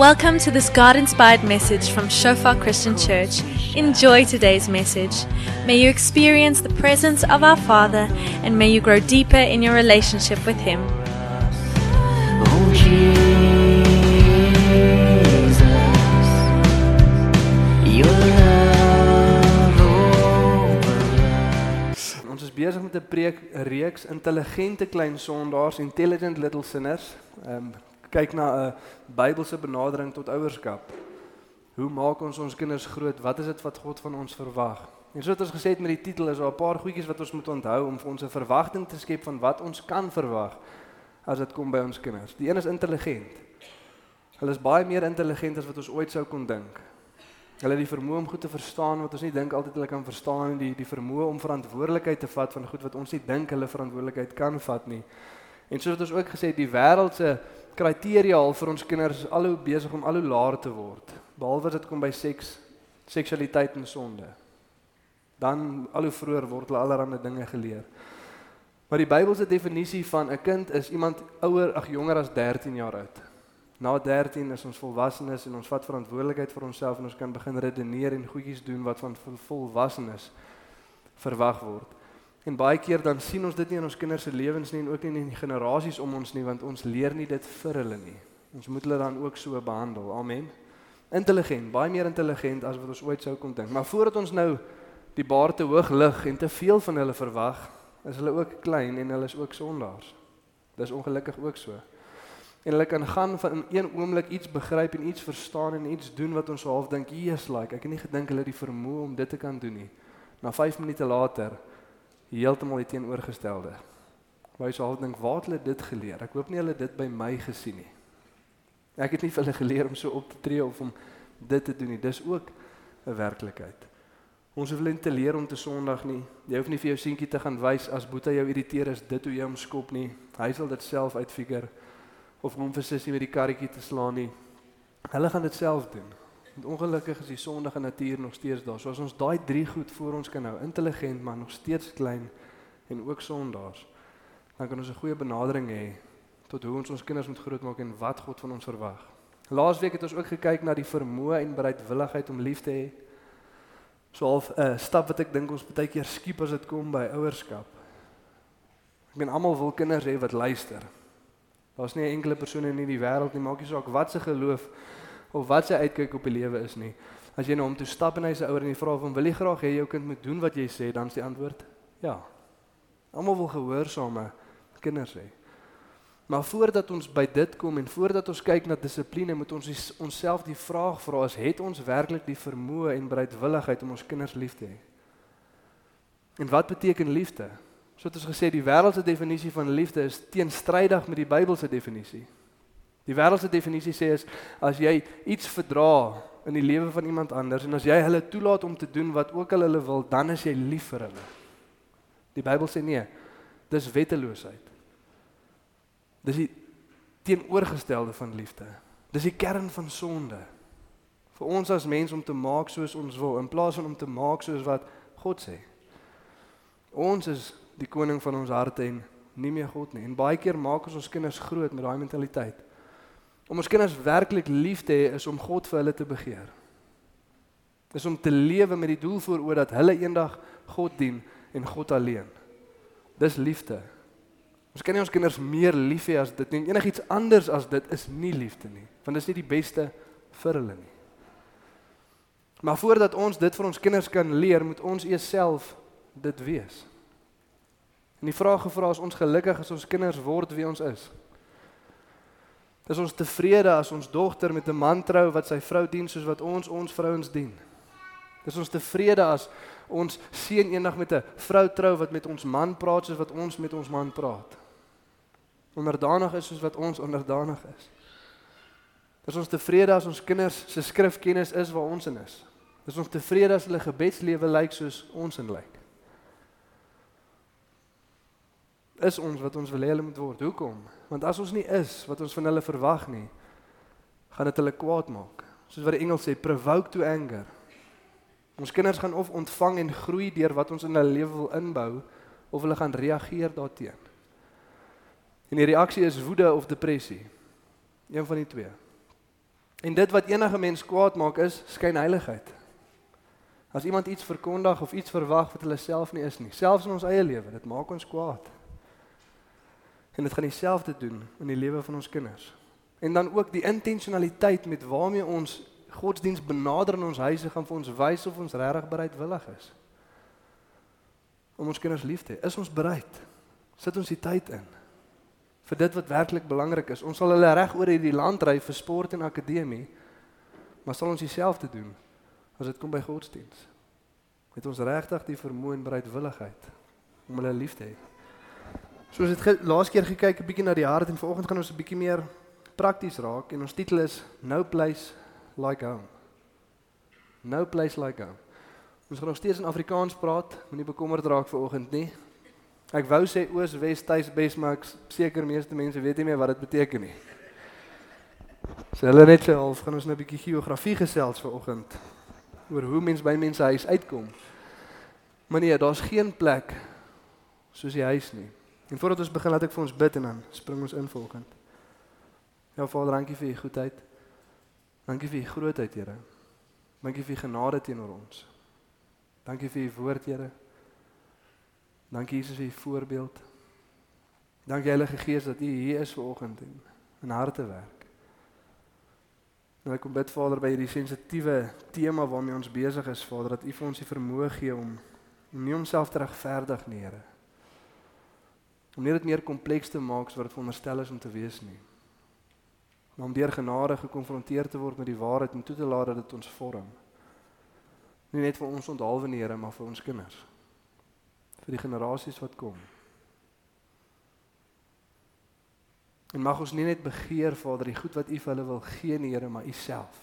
Welcome to this God inspired message from Shofar Christian Church. Enjoy today's message. May you experience the presence of our Father and may you grow deeper in your relationship with Him. Oh Jesus, your love overruns. Ons is besig met 'n preek 'n reeks intelligente klein sondaars, intelligent little sinners. Ehm um, kyk na 'n Bybelse benadering tot ouerskap. Hoe maak ons ons kinders groot? Wat is dit wat God van ons verwag? En soos ons gesê het met die titel is daar 'n paar goedjies wat ons moet onthou om vir ons 'n verwagting te skep van wat ons kan verwag as dit kom by ons kinders. Die een is intelligent. Hulle is baie meer intelligent as wat ons ooit sou kon dink. Hulle het die vermoë om goed te verstaan wat ons nie dink altyd hulle kan verstaan en die die vermoë om verantwoordelikheid te vat van goed wat ons nie dink hulle verantwoordelikheid kan vat nie. En soos wat ons ook gesê het, die wêreld se kriteria al vir ons kinders al hoe besig om al hoe laer te word, behalwe as dit kom by seks, seksualiteit en sonde. Dan al hoe vroeër word hulle allerlei dinge geleer. Maar die Bybelse definisie van 'n kind is iemand ouer, ag jonger as 13 jaar oud. Na 13 is ons volwassenes en ons vat verantwoordelikheid vir onsself en ons kan begin redeneer en goedjies doen wat van volwassenes verwag word. En baie keer dan sien ons dit nie in ons kinders se lewens nie en ook nie in die generasies om ons nie want ons leer nie dit vir hulle nie. Ons moet hulle dan ook so behandel. Amen. Intelligent, baie meer intelligent as wat ons ooit sou kon dink. Maar voordat ons nou die baar te hoog lig en te veel van hulle verwag, is hulle ook klein en hulle is ook sondaars. Dis ongelukkig ook so. En hulle kan gaan van in een oomblik iets begryp en iets verstaan en iets doen wat ons half dink, "Jesus, like, ek het nie gedink hulle het die vermoë om dit te kan doen nie." Na 5 minute later heeltemal die teenoorgestelde. Waar jy sou dink, "Waar het hulle dit geleer? Ek hoop nie hulle dit by my gesien nie." Ek het nie vir hulle geleer om so op te tree of om dit te doen nie. Dis ook 'n werklikheid. Ons hoef hulle nie te leer om te sondig nie. Jy hoef nie vir jou seentjie te gaan wys as Boeta jou irriteer is dit hoe jy hom skop nie. Hy sal dit self uitfigure of hom vir sussie met die karretjie te slaan nie. Hulle gaan dit self doen. Ongelukkig is die sondige natuur nog steeds daar. So as ons daai drie goed voor ons kan hou, intelligent maar nog steeds klein en ook sondaars, dan kan ons 'n goeie benadering hê tot hoe ons ons kinders moet grootmaak en wat God van ons verwag. Laasweek het ons ook gekyk na die vermoë en bereidwilligheid om lief te hê. So 'n uh, stap wat ek dink ons baie keer skiep as dit kom by ouerskap. Ek meen almal wil kinders hê wat luister. Daar's nie 'n enkele persoon in hierdie wêreld nie, maak nie saak wat se geloof of wat sy uitkyk op die lewe is nie. As jy na hom toe stap en hy se ouer en jy vra hom wil jy graag hê jou kind moet doen wat jy sê, dan is die antwoord ja. Almal wil gehoorsame kinders hê. Maar voordat ons by dit kom en voordat ons kyk na dissipline, moet ons onsself die vraag vra: is het ons werklik die vermoë en bereidwilligheid om ons kinders lief te hê? En wat beteken liefde? Soos ons gesê, die wêreld se definisie van liefde is teenstrydig met die Bybelse definisie. Die wêreld se definisie sê is as jy iets verdra in die lewe van iemand anders en as jy hulle toelaat om te doen wat ook al hulle wil, dan is jy lief vir hulle. Die Bybel sê nee, dis wetteloosheid. Dis die teenoorgestelde van liefde. Dis die kern van sonde. Vir ons as mens om te maak soos ons wil in plaas van om te maak soos wat God sê. Ons is die koning van ons harte en nie meer God nie. En baie keer maak ons ons kinders groot met daai mentaliteit. Om ons kinders werklik lief te hê is om God vir hulle te begeer. Dis om te lewe met die doel voor oë dat hulle eendag God dien en God alleen. Dis liefde. Ons kan nie ons kinders meer lief hê as dit nie. Enigiets anders as dit is nie liefde nie, want dit is nie die beste vir hulle nie. Maar voordat ons dit vir ons kinders kan leer, moet ons eers self dit wees. En die vraag gevra is ons gelukkig as ons kinders word wie ons is. Is ons tevrede as ons dogter met 'n man trou wat sy vrou dien soos wat ons ons vrouens dien? Is ons tevrede as ons seun eendag met 'n vrou trou wat met ons man praat soos wat ons met ons man praat? Onderdanig is soos wat ons onderdanig is. Is ons tevrede as ons kinders se skrifkennis is waar ons in is? Is ons tevrede as hulle gebedslewe lyk soos ons in lyk? Is ons wat ons wil hê hulle moet word? Hoekom? Want as ons nie is wat ons van hulle verwag nie, gaan dit hulle kwaad maak. Soos wat die Engels sê, provoke to anger. Ons kinders gaan of ontvang en groei deur wat ons in hulle lewe wil inbou of hulle gaan reageer daarteenoor. En die reaksie is woede of depressie. Een van die twee. En dit wat enige mens kwaad maak is skynheiligheid. As iemand iets verkondig of iets verwag wat hulle self nie is nie, selfs in ons eie lewe, dit maak ons kwaad. En dit gaan dieselfde doen in die lewe van ons kinders. En dan ook die intentionaliteit met waarmee ons godsdiens benader in ons huise gaan vir ons wys of ons regtig bereidwillig is om ons kinders lief te hê. Is ons bereid? Sit ons die tyd in vir dit wat werklik belangrik is. Ons sal hulle reg oor hierdie land ry vir sport en akademie, maar sal ons dieselfde doen as dit kom by godsdiens? Het ons regtig die vermoë en bereidwilligheid om hulle lief te hê? Soos dit laas keer gekyk 'n bietjie na die hart en vanoggend gaan ons 'n bietjie meer prakties raak en ons titel is No Place Like Home. No Place Like Home. Ons gaan nog steeds in Afrikaans praat, moenie bekommerd raak vir oggend nie. Ek wou sê oos, wes, tuis, bes, maar ek seker meeste mense weet nie meer wat dit beteken nie. So hulle net sê half gaan ons nou 'n bietjie geografie gesels vir oggend oor hoe mens by mense huis uitkom. Maar nee, daar's geen plek soos die huis nie. En voordat ons begin, laat ek vir ons bid en dan spring ons in volgend. Ja Vader, dankie vir u goedheid. Dankie vir u grootheid, Here. Dankie vir u genade teenoor ons. Dankie vir u woord, Here. Dankie Jesus vir u voorbeeld. Dankie Heilige Gees dat u hier is vanoggend en in harte werk. Nou ek kom bid Vader by hierdie sensitiewe tema waarmee ons besig is, Vader, dat u vir ons die vermoë gee om om nie homself te regverdig nie, Here. Om nie dit meer kompleks te maak as wat dit veronderstel is om te wees nie. Maar om deur genade gekonfronteer te word met die waarheid en toe te laat dat dit ons vorm. Nie net vir ons onthaalwe nie, Here, maar vir ons kinders. Vir die generasies wat kom. En mag ons nie net begeer Vader die goed wat U vir hulle wil gee nie Here maar U self.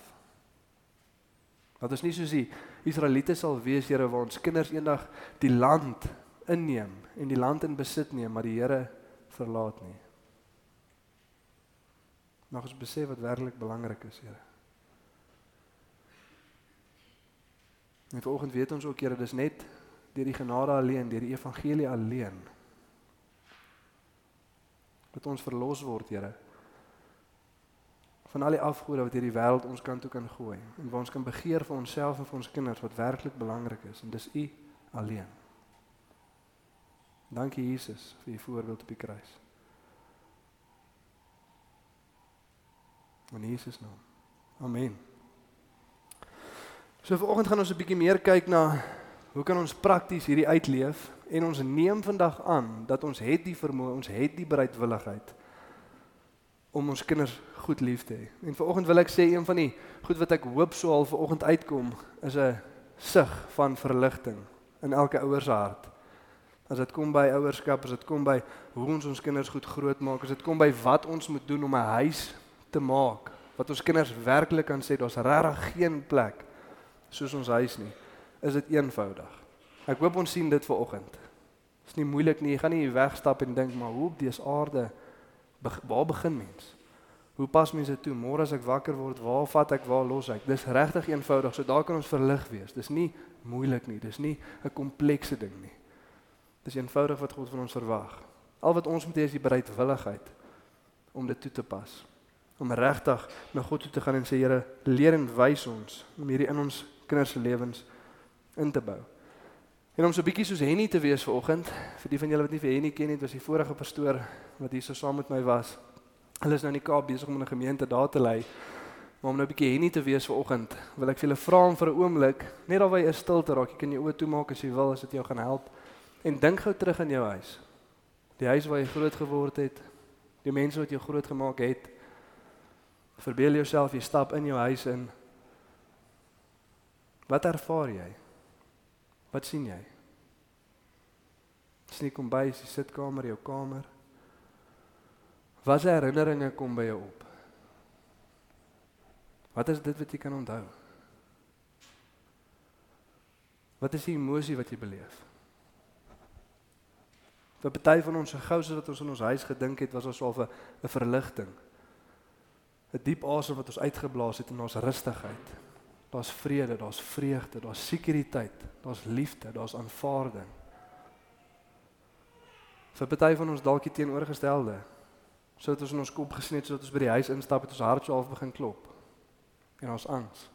Dat ons nie soos die Israeliete sal wees Here waar ons kinders eendag die land inneem en die land in besit neem maar die Here verlaat nie. Mag ons besef wat werklik belangrik is Here. En vanoggend weet ons ook Here dis net deur die genade alleen, deur die evangelie alleen dat ons verlos word, Here. Van al die afgode wat hierdie wêreld ons kant toe kan gooi en waar ons kan begeer vir onsself en vir ons kinders wat werklik belangrik is en dis U alleen. Dankie Jesus vir U voorbeeld op die kruis. In Jesus naam. Amen. So vanoggend gaan ons 'n bietjie meer kyk na hoe kan ons prakties hierdie uitleef en ons neem vandag aan dat ons het die vermoë, ons het die bereidwilligheid om ons kinders goed lief te hê. En vanoggend wil ek sê een van die goed wat ek hoop sou al vanoggend uitkom is 'n sig van verligting in elke ouer se hart. As dit kom by ouerskap, as dit kom by hoe ons ons kinders goed grootmaak, as dit kom by wat ons moet doen om 'n huis te maak wat ons kinders werklik kan sê daar's regtig geen plek soos ons huis nie, is dit eenvoudig. Ek hoop ons sien dit ver oggend. Dit is nie moeilik nie. Jy gaan nie wegstap en dink maar hoe op dese aarde waar begin mens? Hoe pas mense toe? Môre as ek wakker word, waar vat ek, waar los ek? Dis regtig eenvoudig. So daar kan ons verlig wees. Dis nie moeilik nie. Dis nie 'n komplekse ding nie. Dis eenvoudig wat God van ons verwag. Al wat ons moet hê is die bereidwilligheid om dit toe te pas. Om regtig na God toe te gaan en sê Here, leer en wys ons om hierdie in ons kinders se lewens in te bou. En om so 'n bietjie soos Henny te wees vanoggend, vir die van julle wat nie vir Henny ken nie, dit was die vorige pastoor wat hier so saam met my was. Hulle is nou in die Kaap besig om 'n gemeente daar te lei. Maar om nou 'n bietjie Henny te wees vanoggend, wil ek vir julle vra om vir 'n oomblik net daar waar jy is stil te raak. Jy kan jou oë toemaak as jy wil, as dit jou gaan help. En dink gou terug aan jou huis. Die huis waar jy groot geword het, die mense wat jou groot gemaak het. Verbeel jouself jy stap in jou huis in. Wat ervaar jy? Wat sien jy? Dis nie kom by die sitkamer, jou kamer. Watse herinneringe kom by jou op? Wat is dit wat jy kan onthou? Wat is die emosie wat jy beleef? Vir party van ons se gouse wat ons in ons huis gedink het was asof 'n 'n verligting. 'n Diep asem wat ons uitgeblaas het in ons rustigheid. Daar's vrede, daar's vreugde, daar's sekuriteit, daar's liefde, daar's aanvaarding. Vir party van ons dalk die teenoorgestelde. Sodat ons in ons kop gesien het sodat ons by die huis instap het ons hart so half begin klop. en ons angs.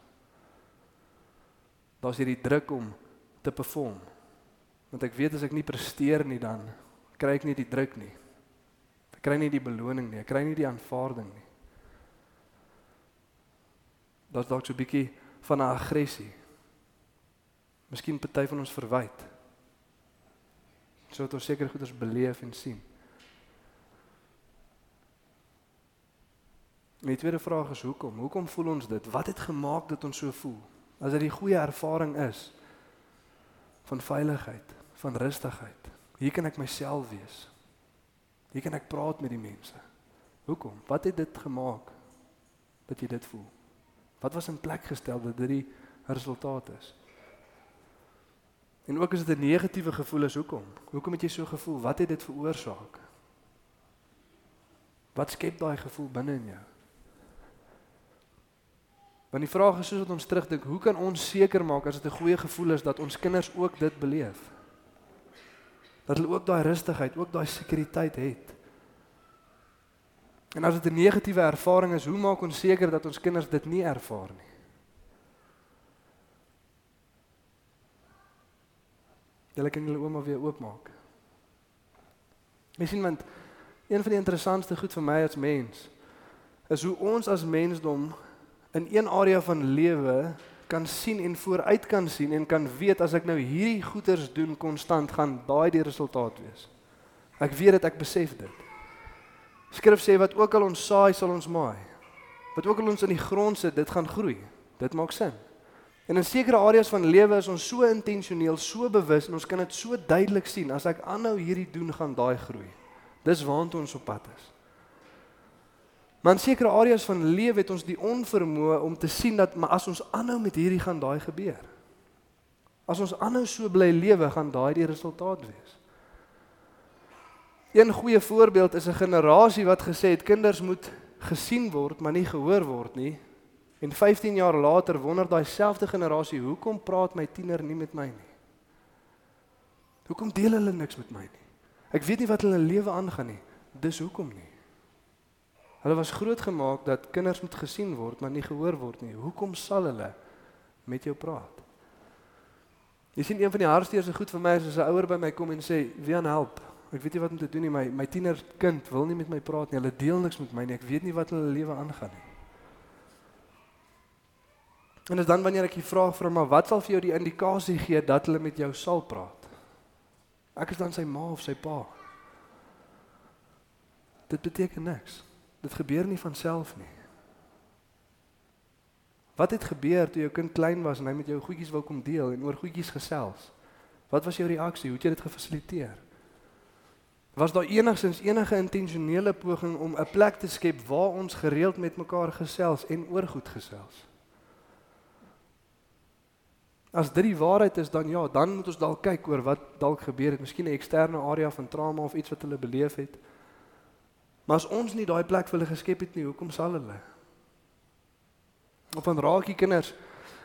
Daar's hierdie druk om te perform. Want ek weet as ek nie presteer nie dan kry ek nie die druk nie. Ek kry nie die beloning nie, ek kry nie die aanvaarding nie. Daar's dalk so 'n bietjie van 'n aggressie. Miskien party van ons verwyd. Sodat ons seker goeders beleef en sien. En die tweede vraag is hoekom? Hoekom voel ons dit? Wat het gemaak dat ons so voel? As dit die goeie ervaring is van veiligheid, van rustigheid. Hier kan ek myself wees. Hier kan ek praat met die mense. Hoekom? Wat het dit gemaak dat jy dit voel? Wat was in plek gestel dat dit die resultaat is? En ook as dit 'n negatiewe gevoel is, hoekom? Hoekom het jy so gevoel? Wat het dit veroorsaak? Wat skep daai gevoel binne in jou? Want die vraag is soos wat ons terugdink, hoe kan ons seker maak as dit 'n goeie gevoel is dat ons kinders ook dit beleef? Dat hulle ook daai rustigheid, ook daai sekuriteit het. En as dit 'n negatiewe ervaring is, hoe maak ons seker dat ons kinders dit nie ervaar nie? Julle kan julle ouma weer oopmaak. Miskien want een van die interessantste goed vir my as mens is hoe ons as mensdom in een area van lewe kan sien en vooruit kan sien en kan weet as ek nou hierdie goeders doen konstant gaan daai die resultaat wees. Ek weet dit, ek besef dit. Skrif sê wat ook al ons saai sal ons maai. Wat ook al ons in die grond sit, dit gaan groei. Dit maak sin. En in sekere areas van lewe is ons so intentioneel, so bewus en ons kan dit so duidelik sien as ek aanhou hierdie doen gaan daai groei. Dis waantoe ons op pad is. Maar in sekere areas van lewe het ons die onvermoë om te sien dat maar as ons aanhou met hierdie gaan daai gebeur. As ons aanhou so bly lewe, gaan daai die resultaat wees. Een goeie voorbeeld is 'n generasie wat gesê het kinders moet gesien word, maar nie gehoor word nie. En 15 jaar later wonder daai selfde generasie, hoekom praat my tiener nie met my nie? Hoekom deel hulle niks met my nie? Ek weet nie wat hulle lewe aangaan nie. Dis hoekom nie. Hulle was grootgemaak dat kinders moet gesien word, maar nie gehoor word nie. Hoekom sal hulle met jou praat? Jy sien een van die hartsteerste goed vir my is as 'n ouer by my kom en sê, "Wie aan help? Ek weet nie wat om te doen nie. My my tienerkind wil nie met my praat nie. Hulle deel niks met my nie. Ek weet nie wat hulle lewe aangaan nie." En dan wanneer ek die vraag vra, "Maar wat sal vir jou die indikasie gee dat hulle met jou sal praat?" Ek is dan sy ma of sy pa. Dit beteken niks. Dit gebeur nie van self nie. Wat het gebeur toe jou kind klein was en hy met jou goedjies wou kom deel en oor goedjies gesels? Wat was jou reaksie? Hoe het jy dit gefasiliteer? Was daar enigsins enige intentionele poging om 'n plek te skep waar ons gereeld met mekaar gesels en oor goed gesels? As dit die waarheid is dan ja, dan moet ons dalk kyk oor wat dalk gebeur het, miskien 'n eksterne area van trauma of iets wat hulle beleef het. Maar as ons nie daai plek vir hulle geskep het nie, hoekom sal hulle? Of dan raak die kinders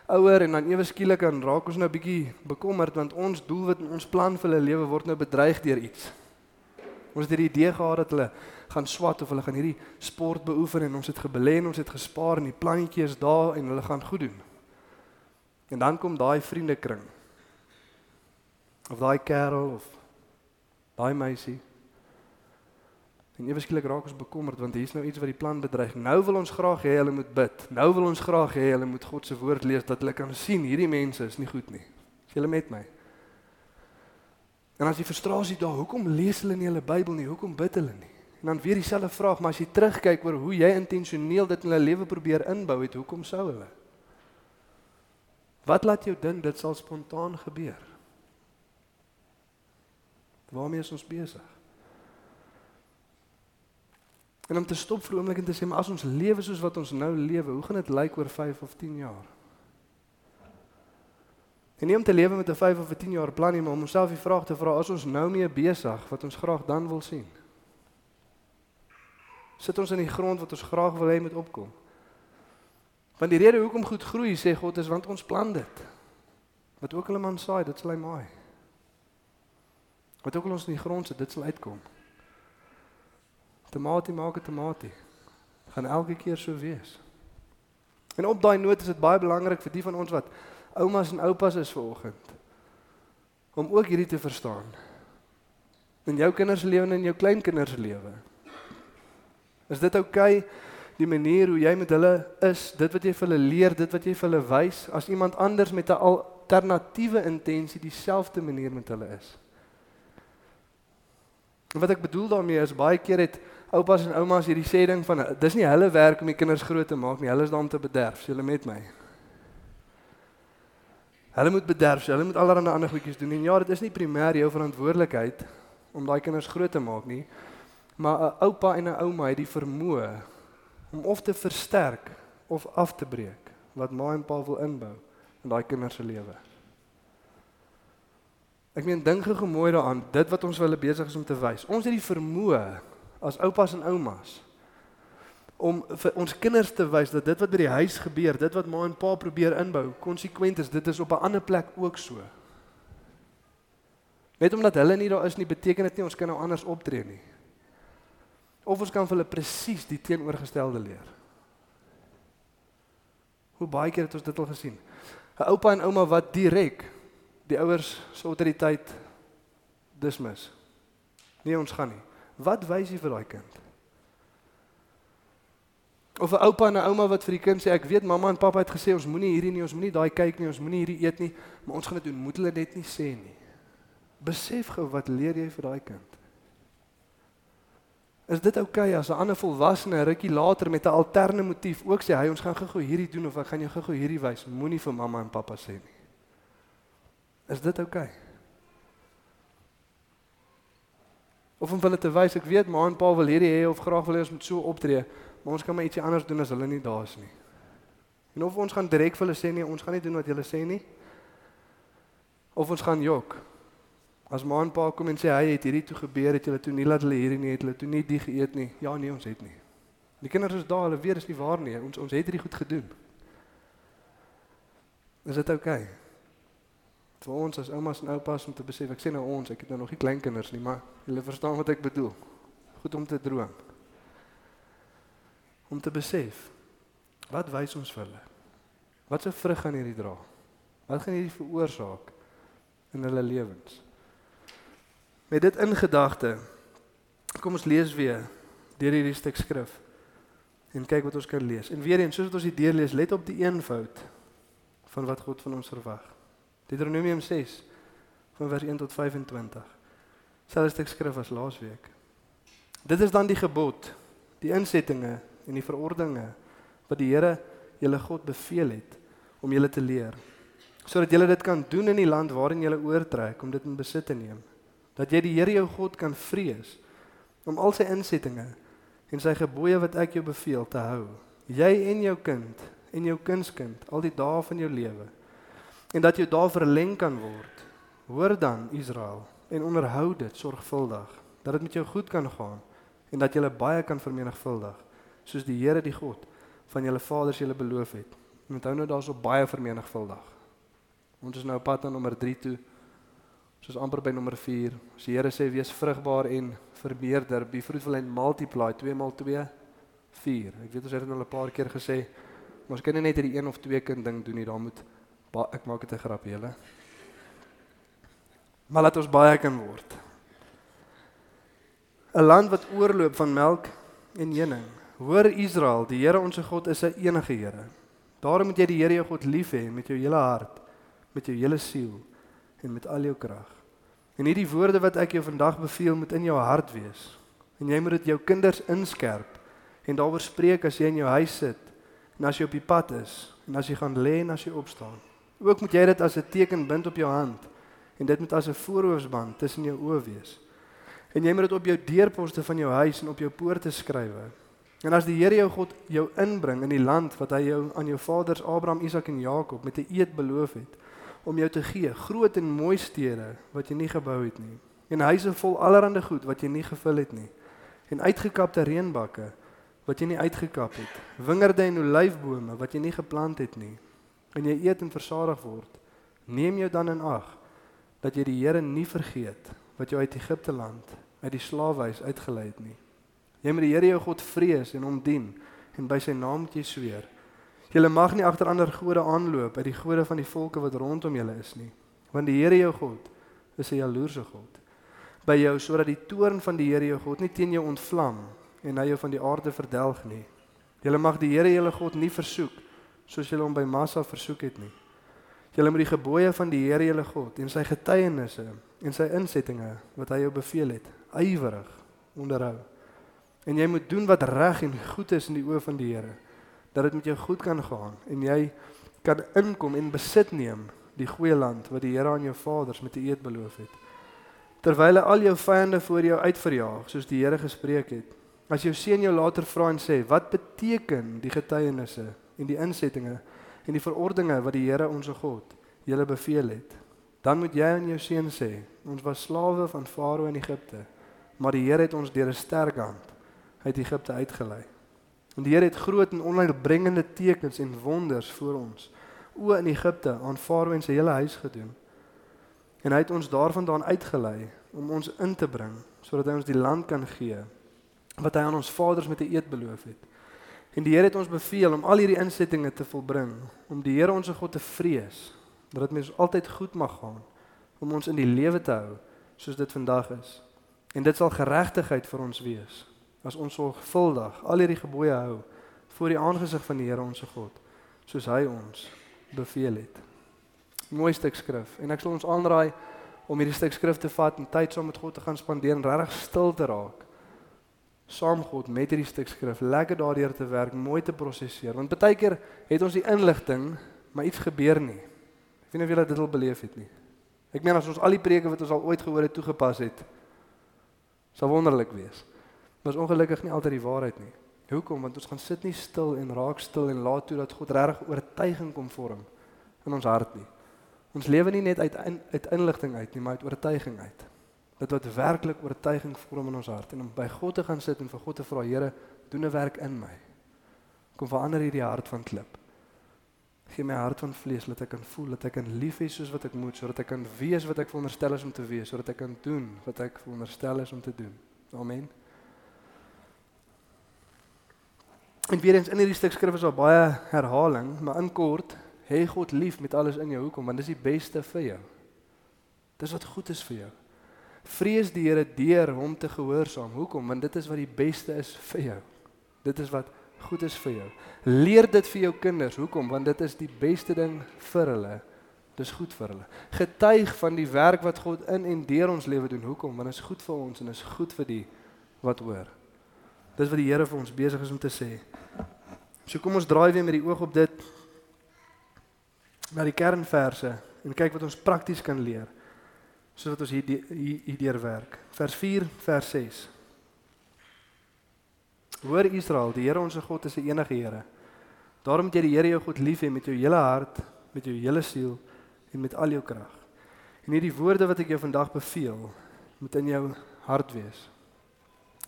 ouer en dan ewe skielik dan raak ons nou bietjie bekommerd want ons doelwit en ons plan vir hulle lewe word nou bedreig deur iets. Ons het hierdie idee gehad dat hulle gaan swat of hulle gaan hierdie sport beoefen en ons het gebelê en ons het gespaar en die plannetjie is daar en hulle gaan goed doen. En dan kom daai vriendekring. Of daai kerel of daai meisie En ewe skielik raak ons bekommerd want hier's nou iets wat die plan bedreig. Nou wil ons graag hê hulle moet bid. Nou wil ons graag hê hulle moet God se woord lees dat hulle kan sien hierdie mense is nie goed nie. Is julle met my? En as jy frustrasie daar, hoekom lees hulle nie hulle Bybel nie? Hoekom bid hulle nie? En dan weer dieselfde vraag, maar as jy terugkyk oor hoe jy intentioneel dit in hulle lewe probeer inbou het, hoekom sou hulle? Wat laat jou dink dit sal spontaan gebeur? Waarmee is ons besig? En om te stop vir 'n oomblik en te sê, maar as ons lewe soos wat ons nou lewe, hoe gaan dit lyk oor 5 of 10 jaar? En nie om te lewe met 'n 5 of 'n 10 jaar plan nie, maar om onsself die vraag te vra, as ons nou mee besig wat ons graag dan wil sien. Sit ons in die grond wat ons graag wil hê moet opkom. Want die rede hoekom goed groei, sê God, is want ons plan dit. Wat ook al 'n man saai, dit sal hy maai. Wat ook al ons in die grond sit, dit sal uitkom. Tomatie maak 'n tomatie. Gaan elke keer so wees. En op daai noot is dit baie belangrik vir die van ons wat oumas en oupas is vanoggend om ook hierdie te verstaan. In jou kinders se lewe en in jou kleinkinders se lewe. Is dit oukei okay, die manier hoe jy met hulle is, dit wat jy vir hulle leer, dit wat jy vir hulle wys as iemand anders met 'n alternatiewe intensie dieselfde manier met hulle is? En wat ek bedoel daarmee is baie keer het oupas en oumas hierdie sê ding van dis nie hulle werk om die kinders groot te maak nie, hulle is daar om te bederf, jy met my. Hulle moet bederf, hulle moet allerlei ander goedjies doen en ja, dit is nie primêr jou verantwoordelikheid om daai kinders groot te maak nie. Maar 'n oupa en 'n ouma het die vermoë om of te versterk of af te breek wat ma en pa wil inbou in daai kinders se lewe. Ek meen dink gou mooi daaraan, dit wat ons hulle besig is om te wys. Ons het die vermoë as oupas en oumas om vir ons kinders te wys dat dit wat by die huis gebeur, dit wat ma en pa probeer inbou, konsekwent is. Dit is op 'n ander plek ook so. Net omdat hulle nie daar is nie, beteken dit nie ons kan nou anders optree nie. Of ons kan vir hulle presies die teenoorgestelde leer. Hoe baie keer het ons dit al gesien? 'n Oupa en ouma wat direk die ouers se autoriteit dismis. Nee, ons gaan nie. Wat wys jy vir daai kind? Of 'n oupa en 'n ouma wat vir die kind sê ek weet mamma en pappa het gesê ons moenie hierdie nie, ons moenie daai kyk nie, ons moenie hierdie eet nie, maar ons gaan dit doen. Moet hulle net nie sê nie. Besef gou wat leer jy vir daai kind? Is dit oukei okay as 'n ander volwassene rukkie later met 'n alterne motief ook sê hy ons gaan gou-gou hierdie doen of ek gaan jou gou-gou hierdie wys, moenie vir mamma en pappa sê nie. Is dit oukei? Okay? Of om hulle te wys ek weet ma en pa wil hierdie hê of graag wil hê ons moet so optree, maar ons kan maar ietsie anders doen as hulle nie daar is nie. En of ons gaan direk vir hulle sê nee, ons gaan nie doen wat julle sê nie. Of ons gaan jok. As ma en pa kom en sê hy het hierdie toe gebeur, het julle toe nie laat hulle hierdie nie, het hulle toe nie die geëet nie. Ja nee, ons het nie. Die kinders is daar, hulle weet dis nie waar nie. Ons ons het hierdie goed gedoen. Is dit oukei? Okay? Vir ons as oumas en oupas om te besef, ek sê nou ons, ek het nou nog nie kleinkinders nie, maar julle verstaan wat ek bedoel. Goed om te droom. Om te besef wat wys ons vir hulle? Wat se vrug gaan hierdie dra? Wat gaan hierdie veroorsaak in hulle lewens? Met dit in gedagte, kom ons lees weer deur hierdie stuk skrif en kyk wat ons kan lees. En weer eens, soos wat ons dit deurlees, let op die eenvoud van wat God van ons verwag. Deuteronomium 6 van vers 1 tot 25. Selfs stuk skrif as laasweek. Dit is dan die gebod, die insettinge en die verordeninge wat die Here julle God beveel het om julle te leer sodat julle dit kan doen in die land waarin julle oortrek om dit in besit te neem dat jy die Here jou God kan vrees om al sy insettinge en sy gebooie wat ek jou beveel te hou. Jy en jou kind en jou kindskind al die dae van jou lewe. En dat jy daar verleng kan word. Hoor dan Israel en onderhou dit sorgvuldig dat dit met jou goed kan gaan en dat jy baie kan vermenigvuldig soos die Here die God van julle vaders julle beloof het. Onthou nou daar's op baie vermenigvuldig. Ons is nou op pad na nommer 3 toe soos amper by nommer 4. As die Here sê wees vrugbaar en vermeerder, be fruitful and multiply 2 maal 2 4. Ek weet ons het dit al 'n paar keer gesê, ons kan nie net hierdie een of twee kind ding doen nie, daar moet ek maak dit 'n grapie julle. Maar laat ons baie kan word. 'n Land wat oorloop van melk en honing. Hoor Israel, die Here ons God is 'n enige Here. Daarom moet jy die Here jou God lief hê met jou hele hart, met jou hele siel en met al jou krag. En hierdie woorde wat ek jou vandag beveel moet in jou hart wees. En jy moet dit jou kinders inskerp en daaroor spreek as jy in jou huis sit en as jy op die pad is en as jy gaan lê en as jy opstaan. Ook moet jy dit as 'n teken bind op jou hand en dit moet as 'n voorhoofsband tussen jou oë wees. En jy moet dit op jou deurposte van jou huis en op jou poorte skryf. En as die Here jou God jou inbring in die land wat hy jou aan jou vaders Abraham, Isak en Jakob met 'n eed beloof het, om jou te gee, groot en mooi stede wat jy nie gebou het nie, en huise vol allerlei goed wat jy nie gevul het nie, en uitgekapte reënbakke wat jy nie uitgekap het, wingerde en olyfbome wat jy nie geplant het nie, en jy eet en versadig word, neem jou dan in ag dat jy die Here nie vergeet wat jou uit Egipte land, uit die slawehuis uitgelei het nie. Jy moet die Here jou God vrees en hom dien en by sy naam moet jy sweer. Julle mag nie agter ander gode aanloop uit die gode van die volke wat rondom julle is nie, want die Here jou God is 'n jaloerse God by jou sodat die toorn van die Here jou God nie teen jou ontvlam en hy jou van die aarde verdelg nie. Julle mag die Here julle God nie versoek soos julle hom by Massa versoek het nie. Julle moet die gebooie van die Here julle God en sy getuienisse en sy insettinge wat hy jou beveel het, ywerig onderhou. En jy moet doen wat reg en goed is in die oë van die Here, dat dit met jou goed kan gaan en jy kan inkom en besit neem die goeie land wat die Here aan jou vaders met 'n eed beloof het. Terwyl hy al jou vyande voor jou uitverjaag, soos die Here gespreek het. As jou seun jou later vra en sê, "Wat beteken die getuienisse en die insettinge en die verordeninge wat die Here ons God julle beveel het?" Dan moet jy aan jou seun sê, "Ons was slawe van Farao in Egipte, maar die Here het ons deur 'n sterk hand uit Egipte uitgelei." En die Here het groot en onheilbringende tekens en wonders vir ons o in Egipte aan Farao en sy hele huis gedoen. En hy het ons daarvandaan uitgelei om ons in te bring sodat hy ons die land kan gee wat hy aan ons vaders met 'n eed beloof het. En die Here het ons beveel om al hierdie insettinge te volbring, om die Here ons God te vrees, dat dit mens altyd goed mag gaan, om ons in die lewe te hou soos dit vandag is. En dit sal geregtigheid vir ons wees as ons sorgvuldig al hierdie gebooie hou voor die aangesig van die Here ons God, soos hy ons beveel het. Mooi stuk skrif en ek sal ons aanraai om hierdie stuk skrif te vat en tyd saam met God te gaan spandeer en regtig stil te raak. Saam God met hierdie stuk skrif, lekker daardeur te werk, mooi te prosesseer. Want baie keer het ons die inligting, maar iets gebeur nie. Ek weet nie of julle dit al beleef het nie. Ek meen as ons al die preke wat ons al ooit gehoor het toegepas het, sou wonderlik wees. Maar is ongelukkig nie altyd die waarheid nie. Hoekom? Want ons gaan sit nie stil en raak stil en laat toe dat God regtig oortuiging kom vorm in ons hart nie. Ons lewe nie net uit in, uit inligting uit nie, maar uit oortuiging uit. Dit wat werklik oortuiging vorm in ons hart en om by God te gaan sit en vir God te vra, Here, doen 'n werk in my. Kom verander hierdie hart van klip. Gee my hart van vlees dat ek kan voel dat ek kan lief hê soos wat ek moet, sodat ek kan wees wat ek veronderstel is om te wees, sodat ek kan doen wat ek veronderstel is om te doen. Amen. En weer eens in hierdie stuk skrif is daar baie herhaling, maar in kort hê God lief met alles in jou hoekom want dis die beste vir jou. Dis wat goed is vir jou. Vrees die Here deur hom te gehoorsaam. Hoekom? Want dit is wat die beste is vir jou. Dit is wat goed is vir jou. Leer dit vir jou kinders. Hoekom? Want dit is die beste ding vir hulle. Dis goed vir hulle. Getuig van die werk wat God in en deur ons lewe doen. Hoekom? Want dit is goed vir ons en is goed vir die wat hoor. Dis wat die Here vir ons besig is om te sê. So kom ons draai weer met die oog op dit na die kernverse en kyk wat ons prakties kan leer sodat ons hier hierdeur werk. Vers 4, vers 6. Hoor Israel, die Here ons God is 'n enige Here. Daarom moet jy die Here jou God lief hê met jou hele hart, met jou hele siel en met al jou krag. En hierdie woorde wat ek jou vandag beveel, moet in jou hart wees.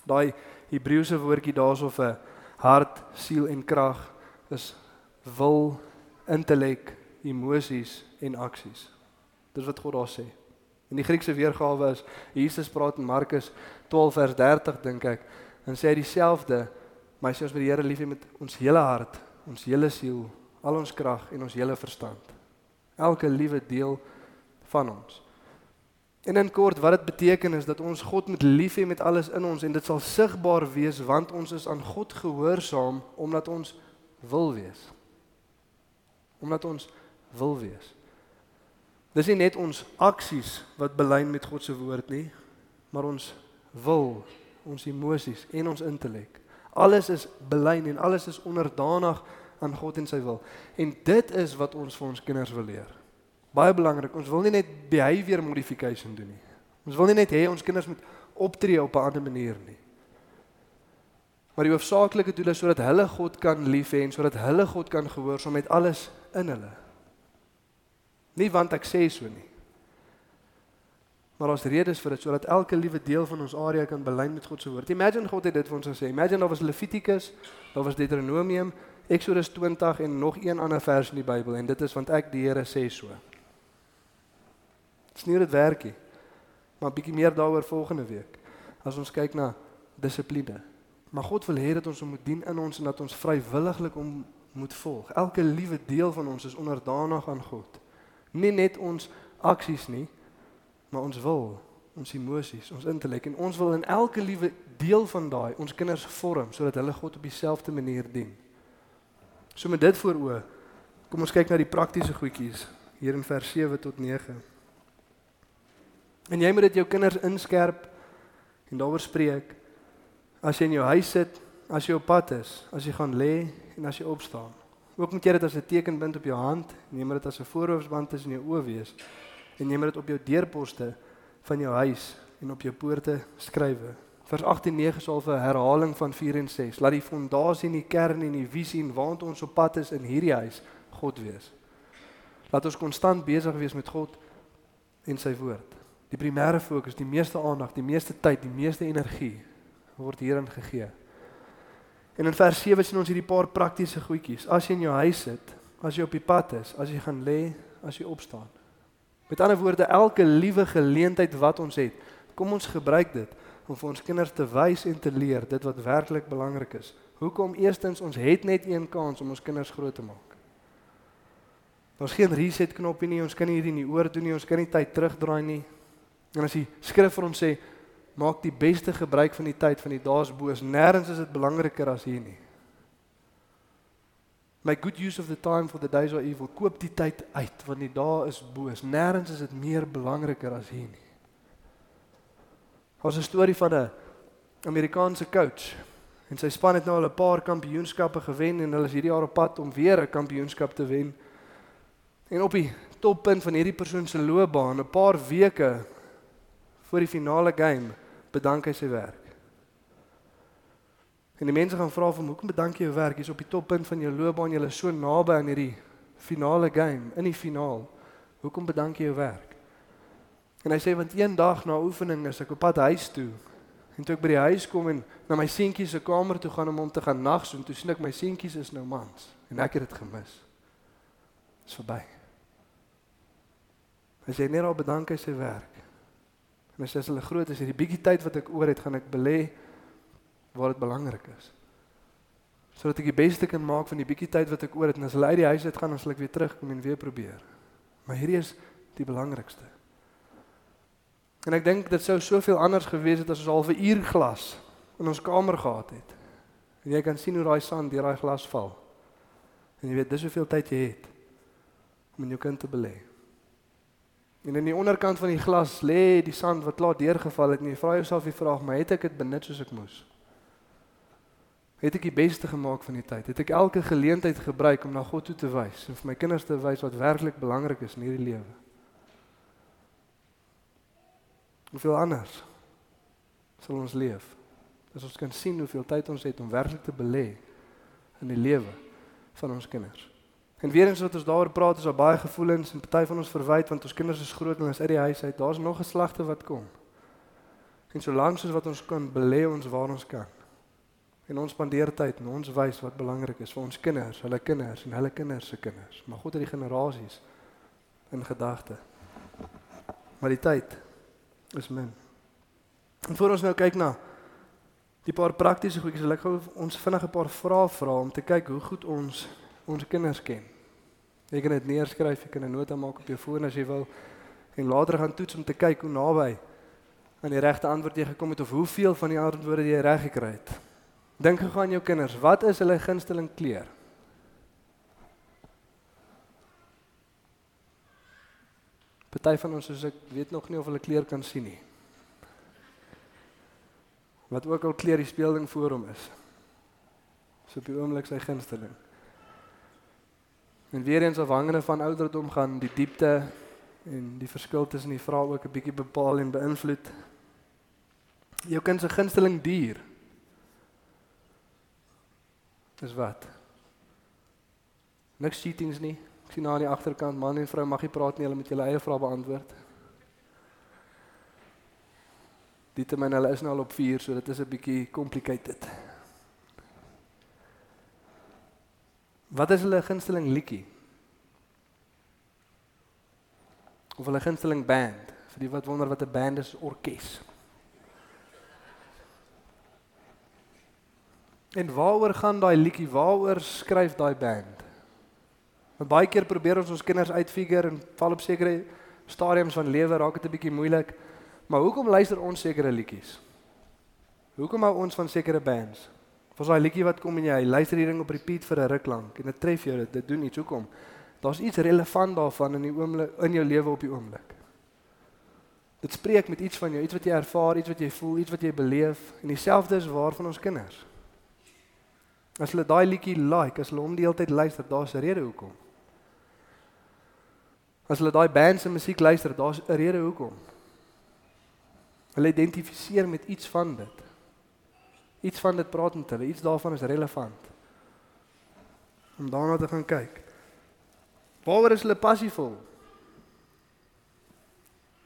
Daai Hebreëse woordjie daarso vir hart, siel en krag is wil, intellek, emosies en aksies. Dis wat God daar sê. In die Griekse weergawe is Jesus praat in Markus 12 vers 30 dink ek en sê dieselfde, maar hy sê ons moet die Here lief hê met ons hele hart, ons hele siel, al ons krag en ons hele verstand. Elke liewe deel van ons. En in kort wat dit beteken is dat ons God moet lief hê met alles in ons en dit sal sigbaar wees want ons is aan God gehoorsaam omdat ons wil wees. Omdat ons wil wees. Dis nie net ons aksies wat belyn met God se woord nie, maar ons wil, ons emosies en ons intellek. Alles is belyn en alles is onderdanig aan God en sy wil. En dit is wat ons vir ons kinders wil leer. Baie belangrik, ons wil nie net behavior modification doen nie. Ons wil nie net hê ons kinders moet optree op 'n ander manier nie. Maar die hoofsaaklike doel is sodat hulle God kan lief hê en sodat hulle God kan gehoorsaam met alles in hulle. Nie want ek sê so nie. Maar ons redes vir dit sodat elke liewe deel van ons area kan belyn met God se woord. Imagine God het dit vir ons gesê. Imagine daar was Levitikus, daar was Deuteronomium, Exodus 20 en nog een ander vers in die Bybel en dit is want ek die Here sê so. Dis nie dit werkie. Maar bietjie meer daaroor volgende week as ons kyk na dissipline. Maar God wil hê dat ons hom moet dien in ons en dat ons vrywilliglik om moet volg. Elke liewe deel van ons is onderdanig aan God. Nie net ons aksies nie, maar ons wil, ons emosies, ons intellek en ons wil in elke liewe deel van daai ons kinders vorm sodat hulle God op dieselfde manier dien. So met dit voor oë, kom ons kyk na die praktiese goedjies hier in vers 7 tot 9. En jy moet dit jou kinders inskerp en daaroor spreek as jy in jou huis sit, as jy op pad is, as jy gaan lê en as jy opstaan. Ook moet jy dit as 'n tekenbind op jou hand, neem dit as 'n voorhoofsband tussen jou oë wees en neem dit op jou deurposte van jou huis en op jou poorte skrywe. Vers 8 en 9 is al 'n herhaling van 4 en 6. Laat die fondasie en die kern en die visie en waant ons op pad is in hierdie huis God wees. Laat ons konstant besig wees met God en sy woord. Die primêre fokus, die meeste aandag, die meeste tyd, die meeste energie word hierin gegee. En in vers 7 sien ons hierdie paar praktiese goedjies. As jy in jou huis sit, as jy op die pad is, as jy gaan lê, as jy opstaan. Met ander woorde, elke liewe geleentheid wat ons het, kom ons gebruik dit om vir ons kinders te wys en te leer dit wat werklik belangrik is. Hoekom? Eerstens, ons het net een kans om ons kinders groot te maak. Ons geen reset knoppie nie, ons kan nie hierdie nie oor doen nie, ons kan nie tyd terugdraai nie. En as die skrif vir ons sê maak die beste gebruik van die tyd van die dae is boos, nêrens is dit belangriker as hier nie. Make good use of the time for the days are evil. Koop die tyd uit want die dae is boos. Nêrens is dit meer belangriker as hier nie. Ons 'n storie van 'n Amerikaanse coach en sy span het nou al 'n paar kampioenskappe gewen en hulle is hierdie jaar op pad om weer 'n kampioenskap te wen. En op die toppunt van hierdie persoon se loopbaan, 'n paar weke voor die finale game, bedank hy sy werk. En die mense gaan vra vir hom, "Hoekom bedank jy jou werk? Jy's op die toppunt van jou loopbaan, jy's so naby aan hierdie finale game, in die finaal. Hoekom bedank jy jou werk?" En hy sê want eendag na oefening is ek op pad huis toe. En toe ek by die huis kom en na my seentjie se kamer toe gaan om hom te gaan nagsoen, toe sien ek my seentjies is nou mans en ek het dit gemis. Dit's verby. Hy sê net al bedank hy sy werk. En as hulle groot is, hierdie bietjie tyd wat ek oor het, gaan ek belê waar dit belangrik is. Sodat ek die beste kan maak van die bietjie tyd wat ek oor het en as hulle uit die huis uit gaan, dan sal ek weer terugkom en weer probeer. Maar hierdie is die belangrikste. En ek dink dit sou soveel anders gewees het as ons al 'n uur glas in ons kamer gehad het. En jy kan sien hoe daai sand deur daai glas val. En jy weet dis hoeveel tyd jy het om in jou kind te belê. En in die onderkant van die glas lê die sand wat klaar deurgeval het en jy vra jouself die vraag, maar het ek dit benut soos ek moes? Het ek die beste gemaak van die tyd? Het ek elke geleentheid gebruik om na God toe te wys en vir my kinders te wys wat werklik belangrik is in hierdie lewe? Hoeveel anders sal ons leef as ons kan sien hoeveel tyd ons het om werklik te belê in die lewe van ons kinders? En weer eens wat ons daaroor praat is daar baie gevoelens en party van ons verwyd want ons kinders is groot en hulle is uit die huis uit. Daar's nog geslagte wat kom. En solank soos wat ons kan belê ons waar ons kan. En ons spandeer tyd en ons wys wat belangrik is vir ons kinders, hulle kinders en hulle kinders se kinders. Maar God het die generasies in gedagte. Maar die tyd is min. En voor ons nou kyk na die paar praktiese goedjies, wil ek gou ons vinnig 'n paar vrae vra om te kyk hoe goed ons ons kinders ken. Jy kan dit neerskryf, jy kan 'n nota maak op jou foon as jy wil en later gaan toets om te kyk hoe naby aan die regte antwoord jy gekom het of hoeveel van die antwoorde jy reg gekry het. Dink gou aan jou kinders, wat is hulle gunsteling kleur? Party van ons soos ek weet nog nie of hulle kleur kan sien nie. Wat ook al kleur die speelding voor hom is. So op die oomblik sy gunsteling. En weer eens afhangende van ouderdom gaan die diepte en die verskil tussen die vrae ook 'n bietjie bepaal en beïnvloed. Jou kind se gunsteling dier. Dis wat? Niks cheatings nie. Ek sien aan die agterkant man en vrou mag nie praat nie, hulle moet julle eie vrae beantwoord. Dit men hulle is nou al op 4, so dit is 'n bietjie complicated. Wat is hulle gunsteling liedjie? Of hulle gunsteling band? Vir die wat wonder wat 'n band is, orkes. En waaroor gaan daai liedjie? Waaroor skryf daai band? Want baie keer probeer ons ons kinders uitfigure en val op sekere stadiums van lewe raak dit 'n bietjie moeilik. Maar hoekom luister ons sekere liedjies? Hoekom hou ons van sekere bands? Of daai liedjie wat kom en jy luister hierdie ding op repeat vir 'n ruk lank en dit tref jou, dit, dit doen iets. Hoekom? Daar's iets relevant daarvan in die oomblik in jou lewe op die oomblik. Dit spreek met iets van jou, iets wat jy ervaar, iets wat jy voel, iets wat jy beleef en dieselfde is waar van ons kinders. As hulle daai liedjie like, as hulle hom die hele tyd luister, daar's 'n rede hoekom. As hulle daai band se musiek luister, daar's 'n rede hoekom. Hulle identifiseer met iets van dit. Iets van dit praat met hulle, iets daarvan is relevant. Om daarna te gaan kyk. Waaroor is hulle passievol?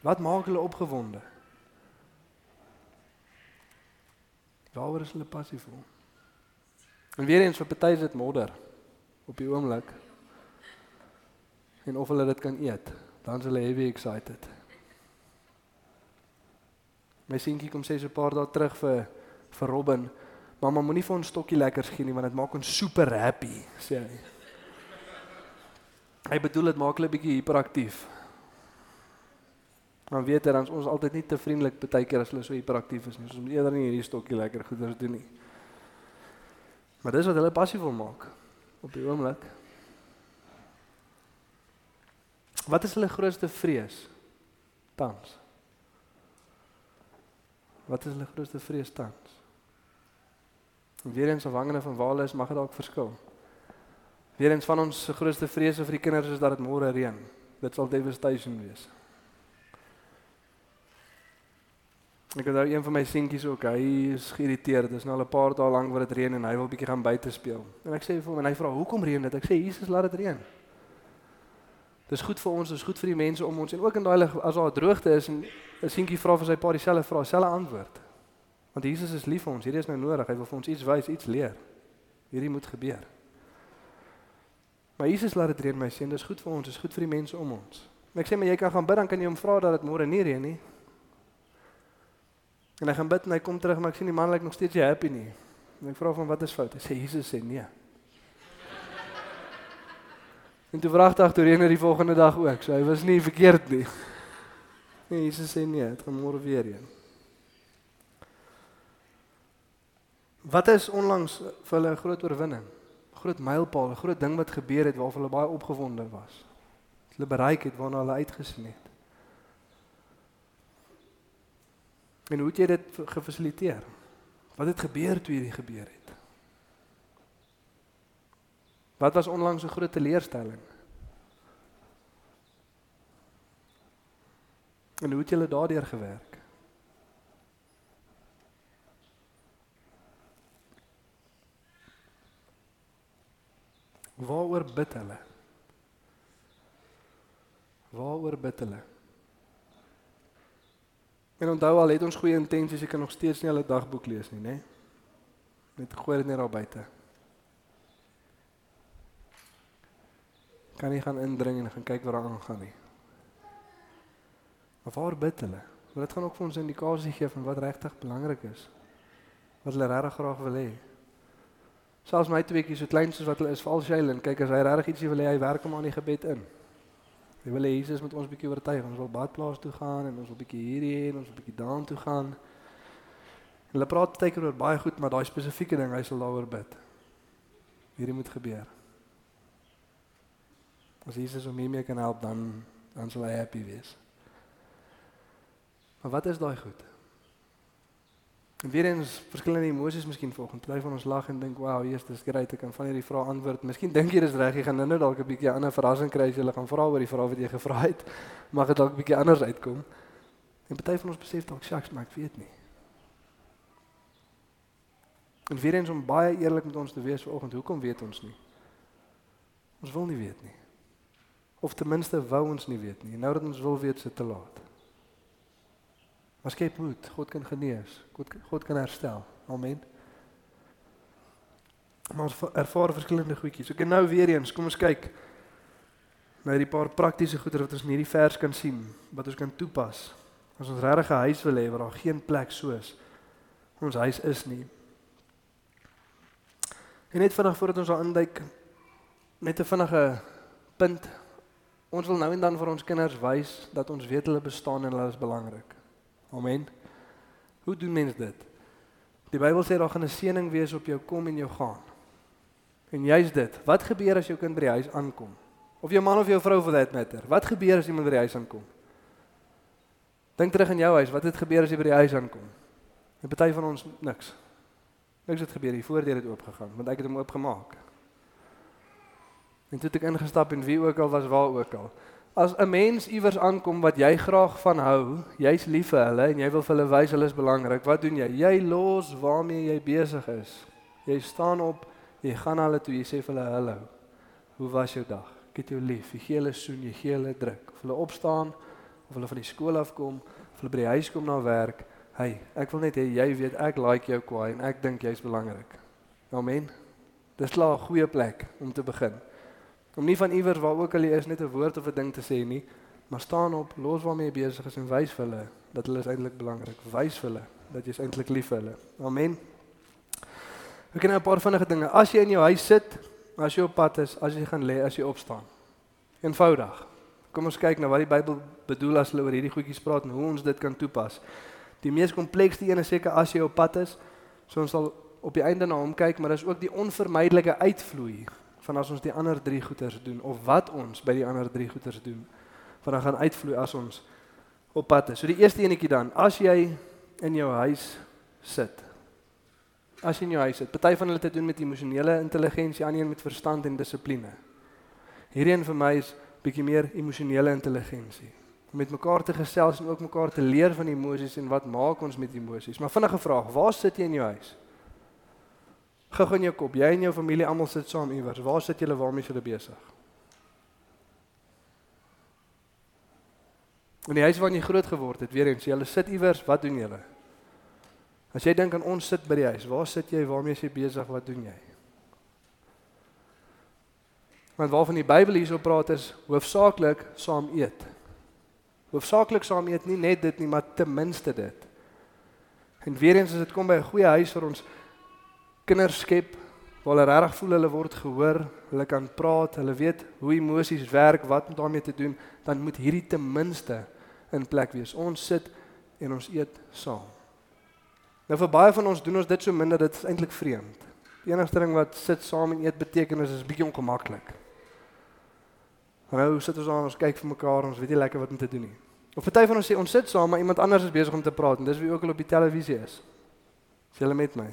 Wat maak hulle opgewonde? Waaroor is hulle passievol? En weer eens vir party is dit modder op die oomblik. En of hulle dit kan eet, dan is hulle heavy excited. My seentjie kom sê so 'n paar dae terug vir vir Robin, "Mamma, moenie vir ons stokkie lekkers gee nie want dit maak ons super happy," sê hy. Hy bedoel dit maak hulle bietjie hiperaktief. Maar weet jy dan ons altyd nie te vriendelik baie keer as hulle so hiperaktief is nie. Ons moet eerder nie hierdie stokkie lekker goeders doen nie. Maar dis wat hulle passief wil maak op die oomblik. Wat is hulle grootste vrees? Tans. Wat is hulle grootste vrees tans? Weer eens afhangende van waar hulle is, mag dit dalk verskil. Weer eens van ons grootste vrese vir die kinders is dat dit môre reën. Dit sal devastation wees. Ek het nou een van my seentjies ook, hy is geïrriteerd. Dit is nou al 'n paar dae lank wat dit reën en hy wil bietjie gaan buite speel. En ek sê vir hom en hy vra, "Hoekom reën dit?" Ek sê, "Jesus laat dit reën." Dis goed vir ons, dis goed vir die mense om ons en ook in daai as daar droogte is en 'n seentjie vra vir sy pa dieselfde vraag, dieselfde antwoord. Want Jesus is lief vir ons. Hierdie is nou nodig. Hy wil vir ons iets wys, iets leer. Hierdie moet gebeur. Maar Jesus laat dit reën my seun, dis goed vir ons, dis goed vir die mense om ons. En ek sê maar jy kan gaan bid dan kan jy hom vra dat dit môre nie reën nie. En hy gaan bid en hy kom terug maar ek sien die man lyk nog steeds nie happy nie. En ek vra hom wat is fout? Hy sê Jesus sê nee. En toe vragtig toe reën die volgende dag ook. So hy was nie verkeerd nie. Nee, Jesus sê nee, dit gaan môre weer reën. Wat is onlangs vir hulle 'n groot oorwinning? Groot mylpaal, 'n groot ding wat gebeur het waarvoor hulle baie opgewonde was. Hulle bereik het waarna hulle uitgesien het. En hoe het jy dit gefasiliteer? Wat het gebeur toe hierdie gebeur het? Wat was onlangs 'n groot teleurstelling? En hoe het julle daardeur gewerk? Waaroor bid hulle? Waaroor bid hulle? En onthou al het ons goeie intensies, jy kan nog steeds nie hulle dagboek lees nie, né? Net gooi dit net daar buite. Kan nie gaan indring en gaan kyk wat daar aangaan nie. Maar waar bid hulle? Want dit gaan ook vir ons 'n indikasie gee van wat regtig belangrik is. Wat hulle regtig graag wil hê. Selfs my tweeetjies so klein soos wat hulle is, val Shailin, kyk as hy regtig ietsie wil hê, hy werk hom aan die gebed in. Hy wil hê Jesus moet ons bietjie oortuig, ons wil badplaas toe gaan en ons wil bietjie hierdie hê en ons wil bietjie daan toe gaan. En hulle praat baie keer oor baie goed, maar daai spesifieke ding, hy sal daaroor bid. Hierdie moet gebeur. As Jesus hom hiermee kan help, dan dan sal hy happy wees. Maar wat is daai goed? En weer eens verskillende emosies miskien volgens. Party van ons lag en dink, "Wow, Jesus, dis great, ek kan van hierdie vrae antwoord." Miskien dink jy dis reg, jy gaan nou-nou dalk 'n bietjie ander verrassing kry as jy gaan vra oor die vraag wat jy gevra het. Mag dit dalk 'n bietjie anders uitkom. En party van ons besef dalk, "Shucks, maar ek weet nie." En weer eens om baie eerlik met ons te wees vanoggend, hoekom weet ons nie? Ons wil nie weet nie. Of ten minste wou ons nie weet nie. Nou dat ons wil weet, dit te laat. Maar skep moed, God kan genees. God God kan herstel. Amen. Maar ons ervaar verskillende goedjies. Ek nou weer eens, kom ons kyk na hierdie paar praktiese goeder wat ons in hierdie vers kan sien, wat ons kan toepas. As ons regtig 'n huis wil hê waar daar geen plek soos ons huis is nie. En net vinnig voordat ons daar induik net 'n vinnige punt. Ons wil nou en dan vir ons kinders wys dat ons weet hulle bestaan en hulle is belangrik. Amen. Hoe doen mense dit? Die Bybel sê daar gaan 'n seëning wees op jou kom en jou gaan. En jy's dit. Wat gebeur as jou kind by die huis aankom? Of jou man of jou vrou for that matter. Wat gebeur as iemand by die huis aankom? Dink terug in jou huis, wat het gebeur as jy by die huis aankom? 'n Party van ons niks. Niks het gebeur, die voordeur het oopgegaan want ek het hom oopgemaak. En toe het ek ingestap en wie ook al was waar ook al. As 'n mens iewers aankom wat jy graag van hou, jy's lief vir hulle en jy wil vir hulle wys hulle is belangrik, wat doen jy? Jy los waarmee jy besig is. Jy staan op, jy gaan na hulle toe, jy sê vir hulle hallo. Hoe was jou dag? Ek het jou lief. Jy gee hulle soen, jy gee hulle druk. Of hulle opstaan of hulle van die skool af kom, of hulle by die huis kom na werk, Hey, ek wil net hê jy weet ek like jou kwaai en ek dink jy's belangrik. Amen. Dis klaar 'n goeie plek om te begin. Om nie van iewers waar ook al jy is net 'n woord of 'n ding te sê nie, maar staan op, los waarmee jy besig is en wys vir hulle dat hulle is eintlik belangrik. Wys vir hulle dat jy's eintlik lief vir hulle. Amen. Ek ken nou 'n paar vinnige dinge. As jy in jou huis sit, as jy op pad is, as jy gaan lê, as jy opstaan. Eenvoudig. Kom ons kyk na wat die Bybel bedoel as hulle oor hierdie goedjies praat en hoe ons dit kan toepas. Die mees komplekste een is seker as jy op pad is. So ons sal op die einde na hom kyk, maar daar's ook die onvermydelike uitvloei van as ons die ander 3 goeters doen of wat ons by die ander 3 goeters doen. Van dan gaan uitvloei as ons op pad is. So die eerste enetjie dan, as jy in jou huis sit. As jy in jou huis sit, party van hulle het te doen met emosionele intelligensie, ander een met verstand en dissipline. Hierdie een vir my is bietjie meer emosionele intelligensie om met mekaar te gesels en ook mekaar te leer van emosies en wat maak ons met emosies. Maar vinnige vraag, waar sit jy in jou huis? Gou in jou kop, jy en jou familie almal sit saam iewers. Waar sit julle waarmee julle besig? In die huis waar jy groot geword het, weer eens, julle sit iewers, wat doen julle? As jy dink aan ons sit by die huis, waar sit jy, waarmee is jy besig, wat doen jy? Want waarvan die Bybel hierso praat is hoofsaaklik saam eet. Hoofsaaklik saam eet nie net dit nie, maar ten minste dit. En weer eens as dit kom by 'n goeie huis vir ons kinders skep waar hulle regtig voel hulle word gehoor, hulle kan praat, hulle weet hoe emosies werk, wat om daarmee te doen, dan moet hierdie ten minste in plek wees. Ons sit en ons eet saam. Nou vir baie van ons doen ons dit so min dat dit eintlik vreemd. Die enigste ding wat sit saam en eet beteken is is bietjie ongemaklik. Nou sit ons aan ons kyk vir mekaar, ons weet nie lekker wat om te doen nie. Of party van ons sê ons sit saam, maar iemand anders is besig om te praat en dis wie ook al op die televisie is. Is julle met my?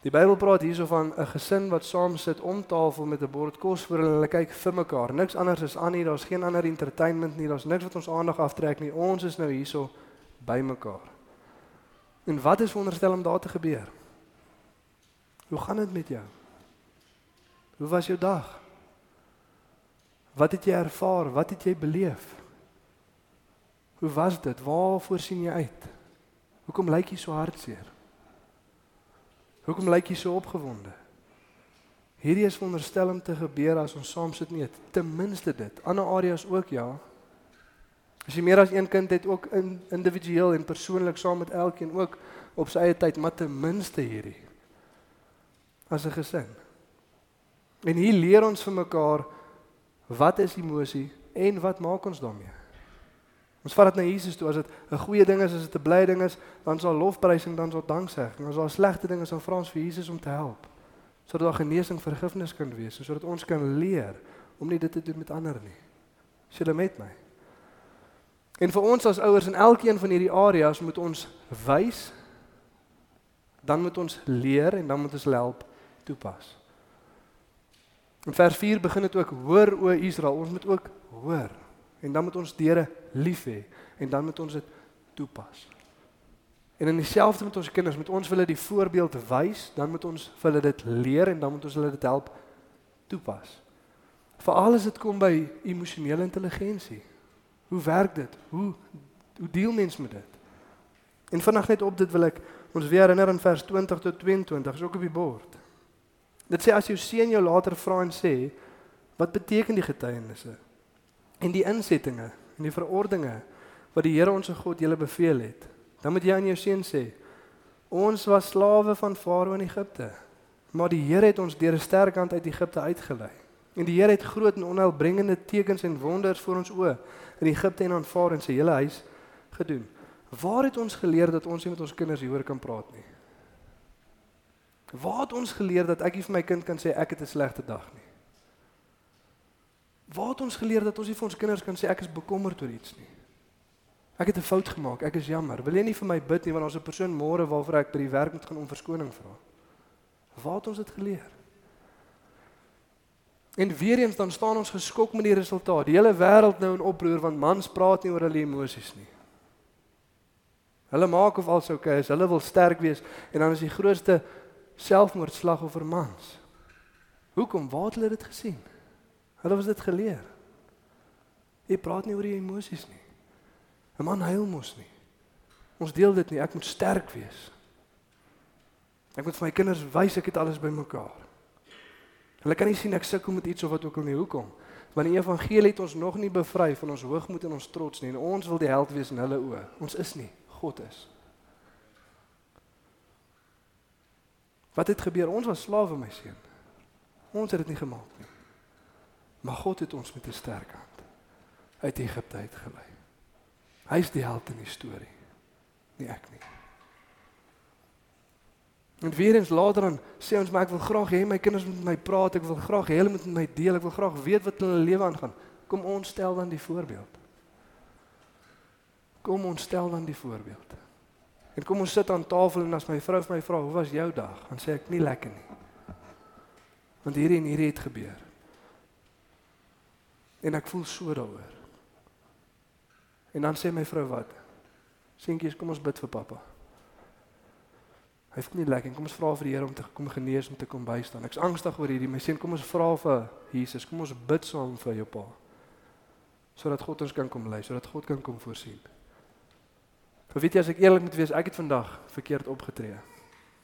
Die Bybel praat hierso van 'n gesin wat saam sit om tafel met 'n bord kos voor hulle, hulle kyk vir mekaar. Niks anders is aan nie, daar's geen ander entertainment nie, daar's niks wat ons aandag aftrek nie. Ons is nou hierso by mekaar. En wat is veronderstel om daar te gebeur? Hoe gaan dit met jou? Hoe was jou dag? Wat het jy ervaar? Wat het jy beleef? Hoe was dit? Waarvoor sien jy uit? Hoekom lyk jy so hartseer? Hoekom lyk jy so opgewonde? Hierdie is veronderstel om te gebeur as ons saam sit nie, ten minste dit. Ander areas ook ja. As jy meer as een kind het ook in individueel en persoonlik saam met elkeen ook op sy eie tyd, maar ten minste hierdie. As 'n gesin. En hier leer ons vir mekaar wat is emosie en wat maak ons daarmee? Ons vat dit na Jesus toe as dit 'n goeie ding is, as dit 'n blye ding is, dan sal lofprysing dan sal danksegging. As daar 'n slegte ding is, dan vra ons vir Jesus om te help. Sodat daar genesing, vergifnis kan wees, sodat ons kan leer om nie dit te doen met ander nie. Is jy met my? En vir ons as ouers in elkeen van hierdie areas moet ons wys dan moet ons leer en dan moet ons help toepas. In vers 4 begin dit ook hoor o Israel, ons moet ook hoor. En dan moet ons deure lief hê en dan moet ons dit toepas. En in dieselfde met ons kinders, moet ons hulle die voorbeeld wys, dan moet ons vir hulle dit leer en dan moet ons hulle dit help toepas. Veral as dit kom by emosionele intelligensie. Hoe werk dit? Hoe hoe deel mens met dit? En vanaand net op dit wil ek ons weer herinner aan vers 20 tot 22, is ook op die bord. Dit sê as jou seun jou later vra en sê, wat beteken die getuienisse? en die insettinge en die verordeninge wat die Here ons God julle beveel het. Dan moet jy aan jou seun sê: Ons was slawe van Farao in Egipte. Maar die Here het ons deur 'n sterk hand uit Egipte uitgelei. En die Here het groot en onheilbringende tekens en wonders voor ons oë in Egipte en aan Farao en sy hele huis gedoen. Waar het ons geleer dat ons nie met ons kinders hieroor kan praat nie? Waar het ons geleer dat ek nie vir my kind kan sê ek het 'n slegte dag nie? Waar het ons geleer dat ons nie vir ons kinders kan sê ek is bekommerd oor iets nie? Ek het 'n fout gemaak, ek is jammer. Wil jy nie vir my bid nie want ons 'n persoon môre waarvoor ek by die werk moet gaan om verskoning vra? Waar het ons dit geleer? En weer eens dan staan ons geskok met die resultaat. Die hele wêreld nou in oproer want mans praat nie oor hulle emosies nie. Hulle maak of alsou okay is, hulle wil sterk wees en dan is die grootste selfmoordslagoffer mans. Hoekom? Waar het hulle dit gesien? Hulle was dit geleer. Jy praat nie oor jou emosies nie. 'n Man huil mos nie. Ons deel dit nie. Ek moet sterk wees. Ek moet vir my kinders wys ek het alles bymekaar. Hulle kan nie sien ek sukkel met iets of wat ook al nie. Hoekom? Want die evangelie het ons nog nie bevry van ons hoogmoed en ons trots nie. En ons wil die held wees in hulle oë. Ons is nie. God is. Wat het gebeur? Ons was slawe, my seun. Ons het dit nie gemaak nie. Maar God het ons met 'n sterk hand uit Egipte uitgelei. Hy is die held in die storie. Nie ek nie. En weer eens later dan sê ons maar ek wil graag hê my kinders moet met my praat, ek wil graag hê hulle moet met my deel, ek wil graag weet wat hulle lewe aangaan. Kom ons stel dan die voorbeeld. Kom ons stel dan die voorbeeld. En kom ons sit aan tafel en as my vrou vir my vra, "Hoe was jou dag?" dan sê ek nie lekker nie. Want hierdie en hierdie het gebeur. En ek voel so daaroor. En dan sê my vrou wat? Seentjies, kom ons bid vir pappa. Hy voel nie lekker. Kom ons vra vir die Here om te kom genees om te kom bystaan. Ek's angstig oor hierdie. My seun, kom ons vra vir Jesus. Kom ons bid saam vir jou pa. Sodat God ons kan kom lei, sodat God kan kom voorsien. Maar weet jy as ek eerlik moet wees, ek het vandag verkeerd opgetree.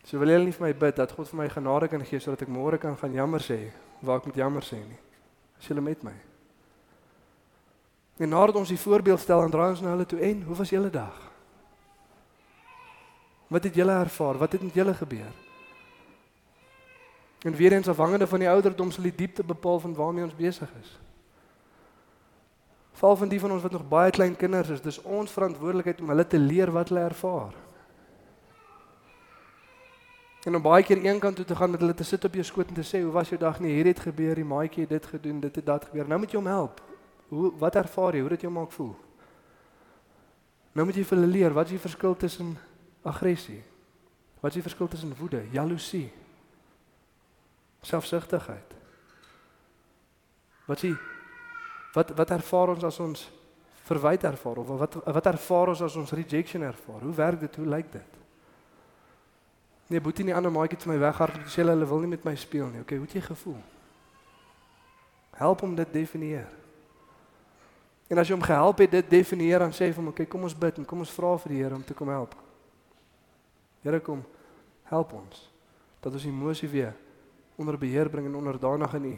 So wil jy nie vir my bid dat God vir my genade kan gee sodat ek môre kan gaan jammer sê waar ek moet jammer sê nie. As jy met my. En nadat ons die voorbeeld stel en draai ons na hulle toe en hoe was julle dag? Wat het julle ervaar? Wat het met julle gebeur? En weer eens afhangende van die ouderdom sal die diepte bepaal van waarmee ons besig is. Val van die van ons wat nog baie klein kinders is, dis ons verantwoordelikheid om hulle te leer wat hulle ervaar. En om baie keer eenkant toe te gaan met hulle te sit op jou skoot en te sê, "Hoe was jou dag nie? Hier het gebeur, die maatjie het dit gedoen, dit het dat gebeur." Nou moet jy hom help. Hoe wat ervaar jy? Hoe dit jou maak voel? Nou moet jy vir hulle leer wat is die verskil tussen aggressie? Wat is die verskil tussen woede, jaloesie, selfsugtigheid? Wat is die wat wat ervaar ons as ons verwyte ervaar of wat wat ervaar ons as ons rejection ervaar? Hoe werk dit? Hoe lyk dit? Nee, boetie nie ander maatjie het my weghardloop sê hulle wil nie met my speel nie. Okay, hoe het jy gevoel? Help om dit definieer. En as jy hom gehelp het dit definieer en sê vir hom, okay, kom ons bid en kom ons vra vir die Here om te kom help. Here kom, help ons dat ons emosie weer onder beheer bring en onderdanig aan U.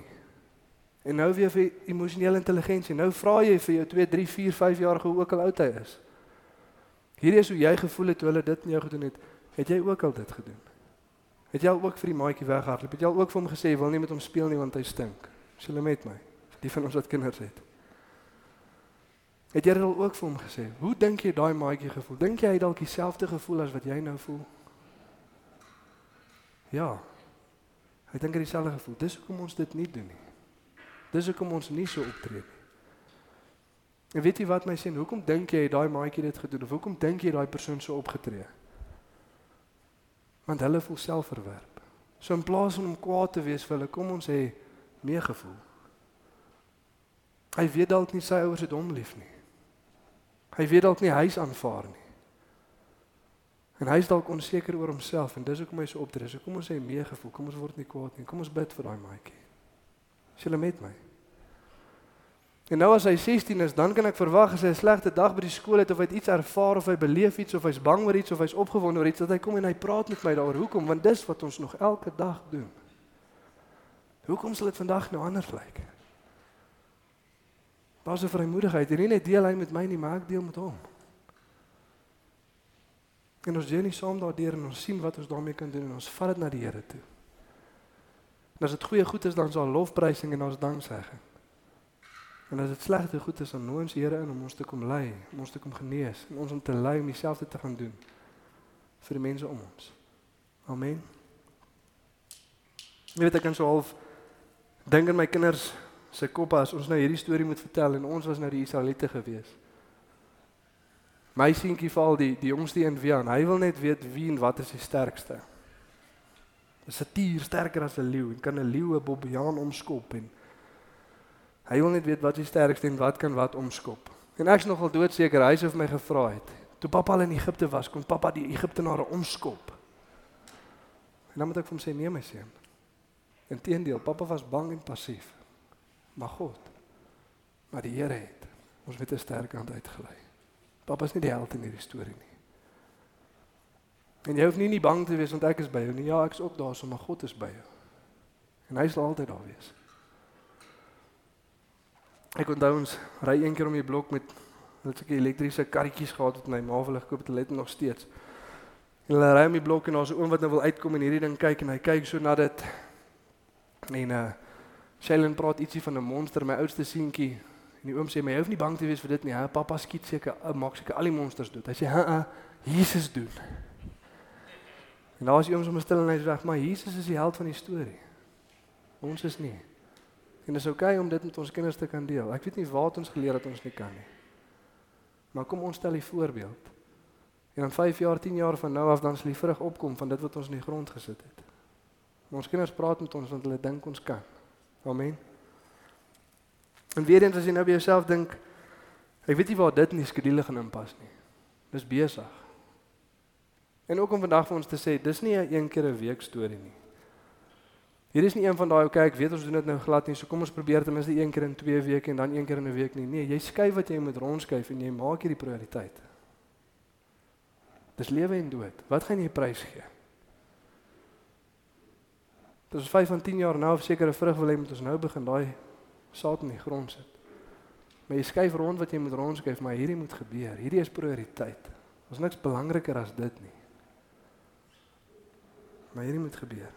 En nou weer vir emosionele intelligensie. Nou vra jy vir jou 2, 3, 4, 5 jarige hoe ook al oud hy is. Hierdie is hoe jy gevoel het toe hulle dit met jou gedoen het. Het jy ook al dit gedoen? Het jy al ook vir die maatjie weghardloop? Het jy al ook vir hom gesê wil nie met hom speel nie want hy stink? Is jy met my? Die van ons wat kinders het. Het jy dit al ook vir hom gesê? Hoe dink jy daai maatjie gevoel? Dink jy hy dalk dieselfde gevoel as wat jy nou voel? Ja. Hy dink hy dieselfde gevoel. Dis hoekom ons dit nie doen nie. Dis hoekom ons nie so optree nie. En weet jy wat my sê, hoekom dink jy daai maatjie dit gedoen of hoekom dink jy daai persoon so opgetree? Want hulle voel selfverwerp. So in plaas van om kwaad te wees vir hulle, kom ons hê meegevoel. Hy weet dalk nie sy ouers het hom lief nie. Hy weet dalk nie hy's aanvaar nie. En hy's dalk onseker oor homself en dis hoekom hy so optree. So kom ons sê meegevoel, kom ons word nie kwaad nie. Kom ons bid vir daai maatjie. Is jy met my? En nou as hy 16 is, dan kan ek verwag as hy 'n slegte dag by die skool het of hy iets ervaar of hy beleef iets of hy's bang oor iets of hy's opgewonde oor iets dat hy kom en hy praat met my daaroor. Hoekom? Want dis wat ons nog elke dag doen. Hoekom sal dit vandag nou anders lyk? Daar's 'n vrymoedigheid. Nie net deel hy met my nie, maar ek deel met hom. En ons doen nie saam daardeur en ons sien wat ons daarmee kan doen en ons vat dit na die Here toe. En as dit goeie goed is, dan is daar lofprysing en ons danksegging. En as dit slegte goed is, dan nooi ons Here in om ons te kom lei, om ons te kom genees, en ons om te lei om dieselfde te gaan doen vir die mense om ons. Amen. Jy weet ek kan so half dink aan my kinders se koppe as ons nou hierdie storie moet vertel en ons was nou die Israeliete gewees. My seentjie val die die jongste een weer aan. Hy wil net weet wie en wat is die sterkste. Is 'n tier sterker as 'n leeu en kan 'n leeu 'n bobbejaan omskop en hy wil net weet wat is die sterkste en wat kan wat omskop. En ek's nogal doodseker hy vir my gevra het. Toe pappa al in Egipte was, kon pappa die Egiptenare omskop. En dan moet ek vir hom sê nee my seun. Inteendeel, pappa was bang en passief. Maar God, maar die Here het ons met 'n sterk hand uitgelei. Pappa is nie die held in hierdie storie nie. En jy hoef nie nie bang te wees want ek is by jou nie. Ja, ek is ook daar, so maar God is by jou. En hy sal altyd daar wees. Ek onthou ons ry een keer om die blok met net seker elektriese karretjies gehad wat my ma wil gekoop het, hulle het nog steeds. En hulle ry om die blok en daar's 'n oom wat nou wil uitkom en hierdie ding kyk en hy kyk so na dit. En uh Shailen praat ietsie van 'n monster, my oudste seentjie. En die oom sê my jy hoef nie bang te wees vir dit nie. Hè, pappa skiet seker uh, maak seker al die monsters dood. Hy sê, "Ha, uh, Jesus doen." En daar is die oom sommer stil en hy sê, "Maar Jesus is die held van die storie. Ons is nie." En dit is oukei okay om dit met ons kinders te kan deel. Ek weet nie waar ons geleer het ons nie kan nie. Maar kom ons stel die voorbeeld. En dan 5 jaar, 10 jaar van nou af dan sal die vrug opkom van dit wat ons in die grond gesit het. Maar ons kinders praat met ons want hulle dink ons kan. Amen. En weer eens as jy nou by jouself dink, ek weet nie waar dit in die skedule gaan inpas nie. Dis besig. En ook om vandag vir ons te sê, dis nie 'n een keer 'n week storie nie. Hier is nie een van daai okay, ek weet ons doen dit nou glad nie, so kom ons probeer ten minste een keer in 2 weke en dan een keer in 'n week nie. Nee, jy skuif wat jy moet rondskuif en jy maak hierdie prioriteit. Dis lewe en dood. Wat gaan jy prys gee? Dis 5 van 10 jaar nou of sekere vrug wil hê moet ons nou begin daai saad in die grond sit. Maar jy skuif rond wat jy moet rondskuif, maar hierdie moet gebeur. Hierdie is prioriteit. Ons niks belangriker as dit nie. Maar hierdie moet gebeur.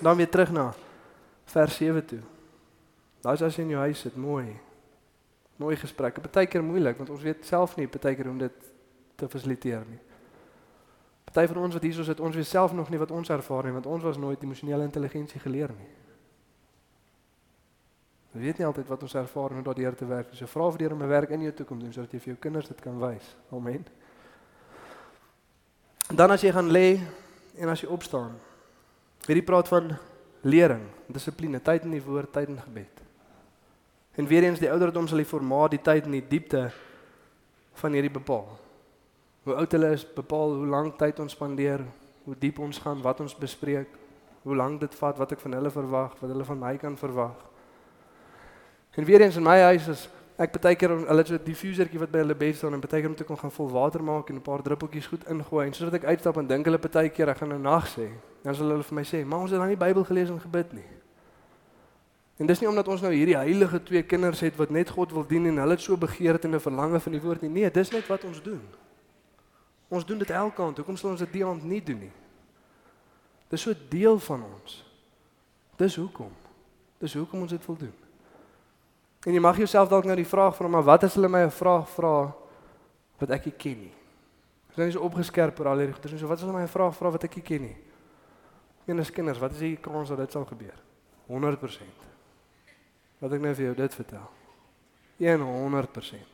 Dan weer terug na vers 7 toe. Daai as jy in jou huis sit, mooi. Mooi gesprekke. Partykeer moeilik want ons weet self nie partykeer hoe om dit te fasiliteer nie. Party van ons wat hierso sit, ons weet self nog nie wat ons ervaar nie want ons was nooit emosionele intelligensie geleer nie. Jy weet nie altyd wat ons ervaar hoe daardeur te werk. So vra vir Here om 'n werk in jou toe kom doen sodat jy vir jou kinders dit kan wys. Amen. En dan as jy gaan lê en as jy opstaan. Hierdie praat van lering, dissipline, tyd in die woord, tyd in gebed. En weer eens die ouderdom sal die formaat die tyd in die diepte van hierdie bepaal. Hoe oud hulle is bepaal hoe lank tyd ons spandeer, hoe diep ons gaan, wat ons bespreek, hoe lank dit vat, wat ek van hulle verwag, wat hulle van my kan verwag. En weer eens in my huis is ek baie keer hulle het so 'n diffusertjie wat by hulle bed staan en baie keer moet ek hom gaan vol water maak en 'n paar druppeltjies goed ingooi en sodat ek uitstap en dink hulle baie keer ek gaan nou nag sê. Dan sal hulle vir my sê, "Maar ons het dan nie Bybel gelees en gebid nie." En dis nie omdat ons nou hierdie heilige twee kinders het wat net God wil dien en hulle het so begeerte en 'n verlange van die woord nie. Nee, dis net wat ons doen. Ons doen dit elke aand. Hoekom sal ons dit die aand nie doen nie? Dis so 'n deel van ons. Dis hoekom. Dis hoekom ons dit wil doen. En jy mag jouself dalk nou die vraag vra, maar wat as hulle my 'n vraag vra wat ek nie ken nie? Is nou so opgeskerp oor al hierdie goeie. So wat as hulle my 'n vraag vra wat ek nie ken nie? Mense kinders, wat is die kans dat dit sal gebeur? 100%. Wat ek nou vir jou dit vertel. 100%.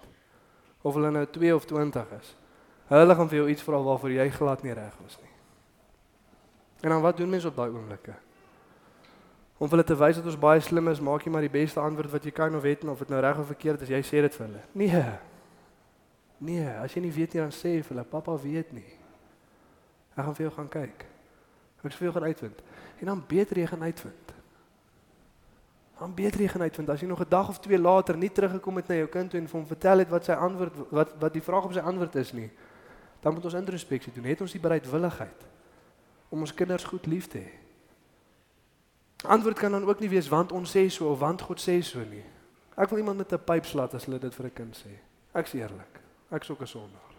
Of hulle nou 2 of 20 is. Hulle gaan vir jou iets vra waarvoor jy glad nie reg was nie. En dan wat doen mense op daai oomblikke? Om hulle te wys dat ons baie slim is, maak jy maar die beste antwoord wat jy kan of weet of dit nou reg of verkeerd is, jy sê dit vir hulle. Nee. Nee, as jy nie weet nie dan sê vir hulle, pappa weet nie. Ek gaan vir jou gaan kyk. Ek sê vir jou gaan uitvind. En dan beter jy gaan uitvind. Dan beter jy gaan uitvind as jy nog 'n dag of twee later nie teruggekom het na jou kind toe en vir hom vertel het wat sy antwoord wat wat die vraag op sy antwoord is nie. Dan moet ons introspeksie doen. Het ons die bereidwilligheid om ons kinders goed lief te hê? Antwoord kan dan ook nie wees want ons sê so of want God sê so nie. Ek wil iemand met 'n pyp slat as hulle dit vir 'n kind sê. Ek's eerlik. Ek's ook 'n sondaar.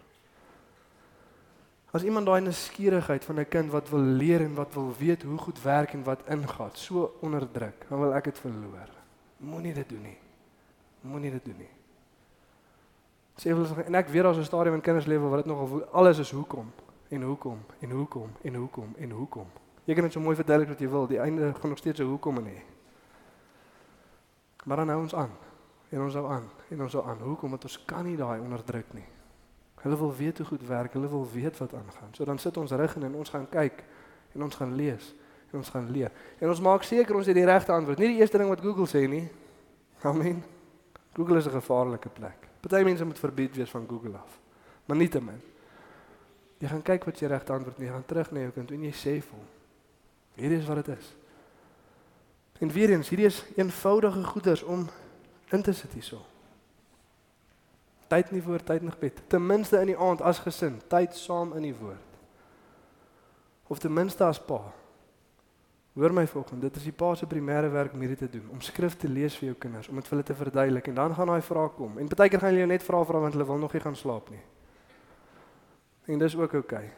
As iemand daai nuuskierigheid van 'n kind wat wil leer en wat wil weet hoe goed werk en wat ingaan, so onderdruk, dan wil ek dit verloor. Moenie dit doen nie. Moenie dit doen nie. Sê wel en ek weet daar's 'n stadium in kinders lewe waar dit nogal alles is hoekom en hoekom en hoekom en hoekom en hoekom. Jy kan dit so mooi verduidelik wat jy wil, die einde gaan nog steeds 'n hoekom in hê. Maar dan hou ons aan. En ons hou aan en ons hou aan. Hoekom? Want ons kan nie daai onderdruk nie. Hulle wil weet hoe goed werk, hulle wil weet wat aangaan. So dan sit ons in en ons gaan kyk en ons gaan lees en ons gaan leer. En ons maak seker ons het die regte antwoord. Nie die eerste ding wat Google sê nie. Amen. Google is 'n gevaarlike plek. Party mense moet verbied wees van Google af. Maar nie te min. Jy gaan kyk wat jy regte antwoord nie. Gaan terug na jou kind en jy sê vir hom. Hierdie is wat dit is. En weer eens, hierdie is eenvoudige goeders om in te sit hierso. Tyd nie voor tyd nog bed. Ten minste in die aand as gesin, tyd saam in die woord. Of ten minste as pa. Hoor my volgende, dit is die pa se primêre werk om hierdie te doen, om skrif te lees vir jou kinders, om dit vir hulle te verduidelik en dan gaan daai vrae kom. En baie keer gaan hulle jou net vra vra want hulle wil nog nie gaan slaap nie. En dis ook oukei. Okay.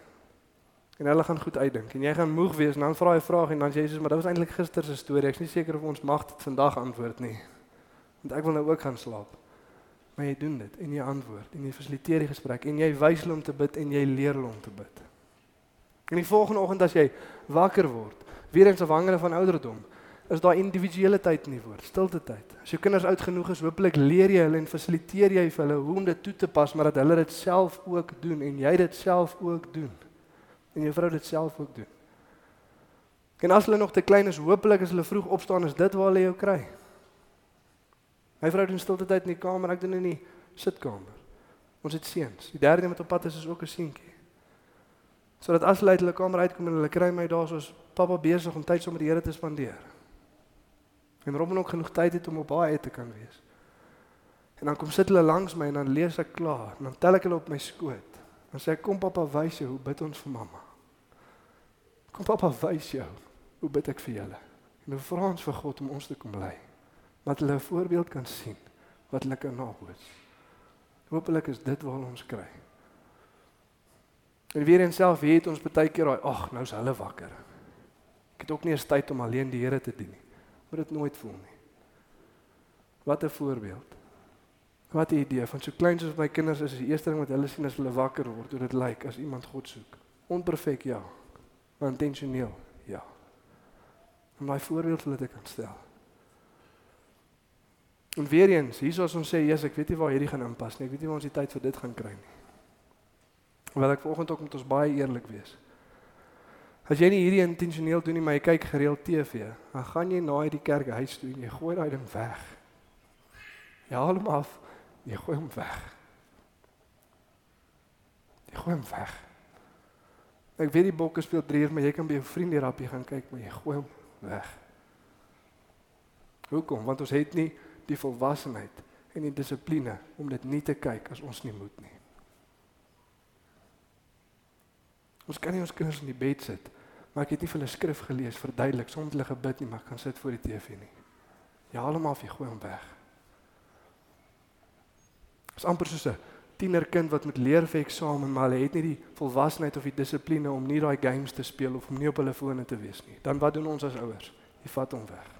En hulle gaan goed uitdink en jy gaan moeg wees en dan vra jy 'n vraag en dan sê Jesus, maar dit was eintlik gister se storie. Ek's nie seker of ons mag dit vandag antwoord nie. Want ek wil nou ook gaan slaap. Maar jy doen dit en jy antwoord en jy fasiliteer die gesprek en jy wys hulle om te bid en jy leer hulle om te bid. En die volgende oggend as jy wakker word, weer eens afhangende van ouderdom, is daar individuele tyd in die woord, stilte tyd. As jou kinders oud genoeg is, hopelik leer jy hulle en fasiliteer jy vir hulle hoe om dit toe te pas, maar dat hulle dit self ook doen en jy dit self ook doen. En jou vrou dit self ook doen. En as hulle nog te klein is, hopelik as hulle vroeg opstaan, is dit waar hulle jou kry. My vrou doen stilte tyd in die kamer, ek doen in die sitkamer. Ons het seuns. Die derde een wat op pad is is ook 'n seentjie. Sodat as hulle uit hulle kamer uitkom en hulle kry my daar soos pappa besig om tyd saam met die Here te spandeer. En Robben ook genoeg tyd het om op haar uit te kan wees. En dan kom sit hulle langs my en dan lees ek klaar en dan tel ek hulle op my skoot. Dan sê ek kom pappa wys jou hoe bid ons vir mamma. Kom pappa wys jou hoe bid ek vir julle. En hoe vra ons vir God om ons te kom lei. Dat hulle 'n voorbeeld kan sien wat hulle kan naboot. Hoopelik is dit waar ons kry. En weer en self weet ons baie keer daai ag nou's hulle wakker. Ek het ook nie eens tyd om alleen die Here te dien nie moet dit nooit voel nie. Wat 'n voorbeeld. Wat 'n idee van so klein soos my kinders is, is die eerste ding wat hulle sien as hulle wakker word, hoe dit lyk as iemand God soek. Onperfek ja, maar intentioneel ja. Om daai voorbeeld hulle te kan stel. En weer eens, hierso as ons sê, "Jesus, ek weet nie waar hierdie gaan inpas nie. Ek weet nie waar ons die tyd vir dit gaan kry nie." Wil ek vanoggend ook met ons baie eerlik wees. As jy nie hierdie intentioneel doen nie, maar jy kyk gereeld TV, dan gaan jy na hierdie kerk huis toe en jy gooi daai ding weg. Jy haal hom af, jy gooi hom weg. Jy gooi hom weg. Ek weet die bokke speel drie, maar jy kan by jou vriende rappie gaan kyk, maar jy gooi hom weg. Hoekom? Want ons het nie die volwassenheid en die dissipline om dit nie te kyk as ons nie moet nie. Ons kan nie ons kinders in die bed sit Maar ek het nie vir hulle skrif gelees verduidelik soms hulle gebid nie, maar ek kan sit voor die TV nie. Ja, haal hom af, jy gooi hom weg. Dit is amper soos 'n tienerkind wat moet leer vir eksamen, maar hulle het nie die volwassenheid of die dissipline om nie daai games te speel of om nie op hulle fone te wees nie. Dan wat doen ons as ouers? Jy vat hom weg.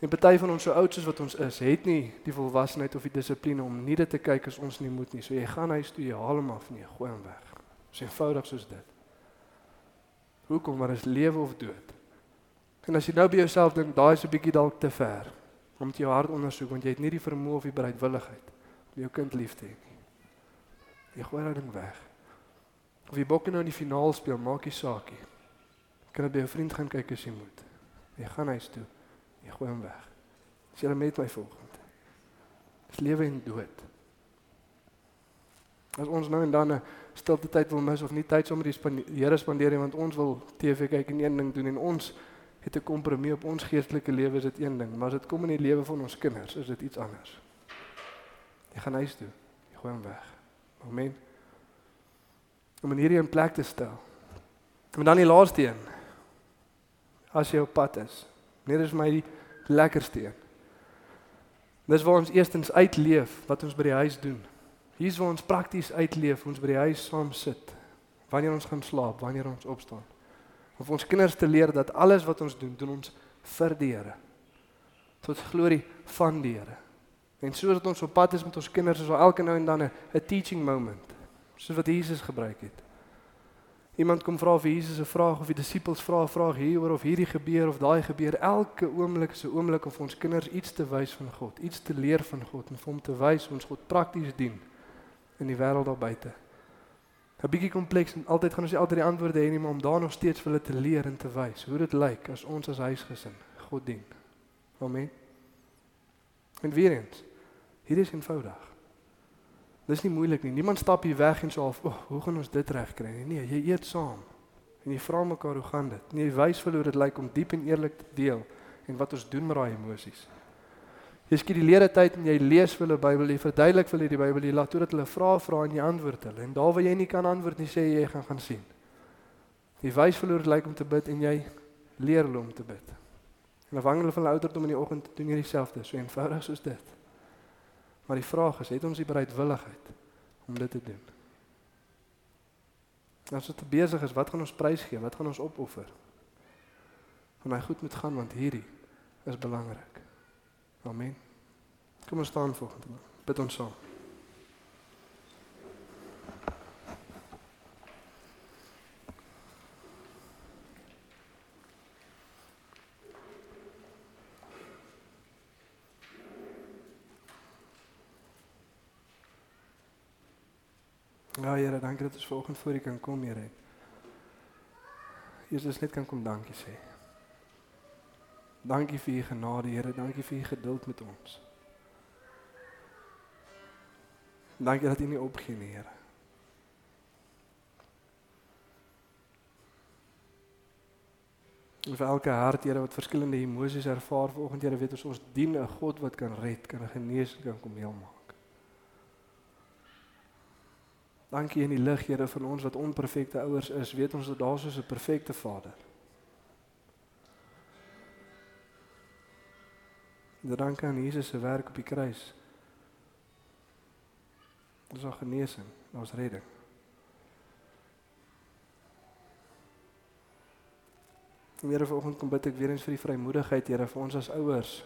En party van ons so oud soos wat ons is, het nie die volwassenheid of die dissipline om nie dit te kyk as ons nie moet nie. So jy gaan huis toe, jy haal hom af en jy gooi hom weg. So eenvoudig soos dit. Hoekom? Want is lewe of dood. En as jy nou by jouself dink, daai is 'n bietjie dalk te ver om dit jou hart ondersoek want jy het nie die vermoë of die bereidwilligheid om jou kind lief te hê nie. Jy gooi dit weg. Of jy bokke nou in die finaal speel, maak nie saak nie. Kan jy by 'n vriend gaan kyk as jy moet. Jy gaan huis toe. Jy gooi hom weg. As jy met my volgende. Dis lewe en dood. As ons nou en dan 'n stilte tyd wil mis of nie tyd sommer die Here spandeer nie want ons wil TV kyk en een ding doen en ons het 'n kompromie op ons geestelike lewe is dit een ding, maar as dit kom in die lewe van ons kinders, is dit iets anders. Jy gaan huis toe. Jy gooi hom weg. Amen. Om in hierdie plek te stel. En dan die laaste een. As jy op pad is. Net is my die lekkerste een. Dis waar ons eerstens uitleef wat ons by die huis doen. Hier's waar ons prakties uitleef, ons by die huis saam sit. Wanneer ons gaan slaap, wanneer ons opstaan. Om ons kinders te leer dat alles wat ons doen, doen ons vir die Here. Tot glorie van die Here. En soos ons op pad is met ons kinders, is daar elke nou en dan 'n teaching moment, soos wat Jesus gebruik het. Iemand kom vra vir Jesus 'n vraag of die disippels vra 'n vraag hieroor of hierdie gebeur of daai gebeur. Elke oomblik is 'n oomblik om vir ons kinders iets te wys van God, iets te leer van God en vir hom te wys hoe ons God prakties dien in die wêreld daar buite. 'n Bietjie kompleks en altyd gaan ons nie altyd die antwoorde hê nie, maar om daar nog steeds vir hulle te leer en te wys hoe dit lyk as ons as huisgesin God dien. Amen. En weer eens, hier is eenvoudig. Dis nie moeilik nie. Niemand stap hier weg en sê so of, oh, hoe gaan ons dit regkry nie. Nee, jy eet saam. En jy vra mekaar hoe gaan dit? Nee, jy wys vir hoe dit lyk om diep en eerlik te deel en wat ons doen met daai emosies. Jy skiet die lede tyd en jy lees vir hulle Bybel, jy verduidelik vir hulle die Bybel, jy laat toe dat hulle vra vra en jy antwoord hulle. En daar waar jy nie kan antwoord nie, sê jy jy gaan gaan sien. Jy wys vir hulle hoe dit lyk om te bid en jy leer hulle om te bid. En afhangende van hulle ouderdom in die oggend doen jy dieselfde, so eenvoudig soos dit. Maar die vraag is, het ons die bereidwilligheid om dit te doen? As dit besig is, wat gaan ons prys gee? Wat gaan ons opoffer? Want hy goed moet gaan want hierdie is belangrik. Amen. Kom ons staan volgende. Bid ons saam. Ja Here, dankie dat ons vanoggend voor U kan kom, Here. Jesus net kan kom dankie sê. Dankie vir U genade, Here. Dankie vir U geduld met ons. Dankie dat U nie opgee nie, Here. En vir elke hart, Here, wat verskillende emosies ervaar vanoggend, Here, weet ons ons dien 'n God wat kan red, kan genees, kan kom heel maak. Dankie in die lig, Here, van ons wat onperfekte ouers is, weet ons dat daar is 'n perfekte Vader. En dank aan Jesus se werk op die kruis. Ons is genesing, ons redding. Here vanoggend kom bid ek weer eens vir die vrymoedigheid, Here, vir ons as ouers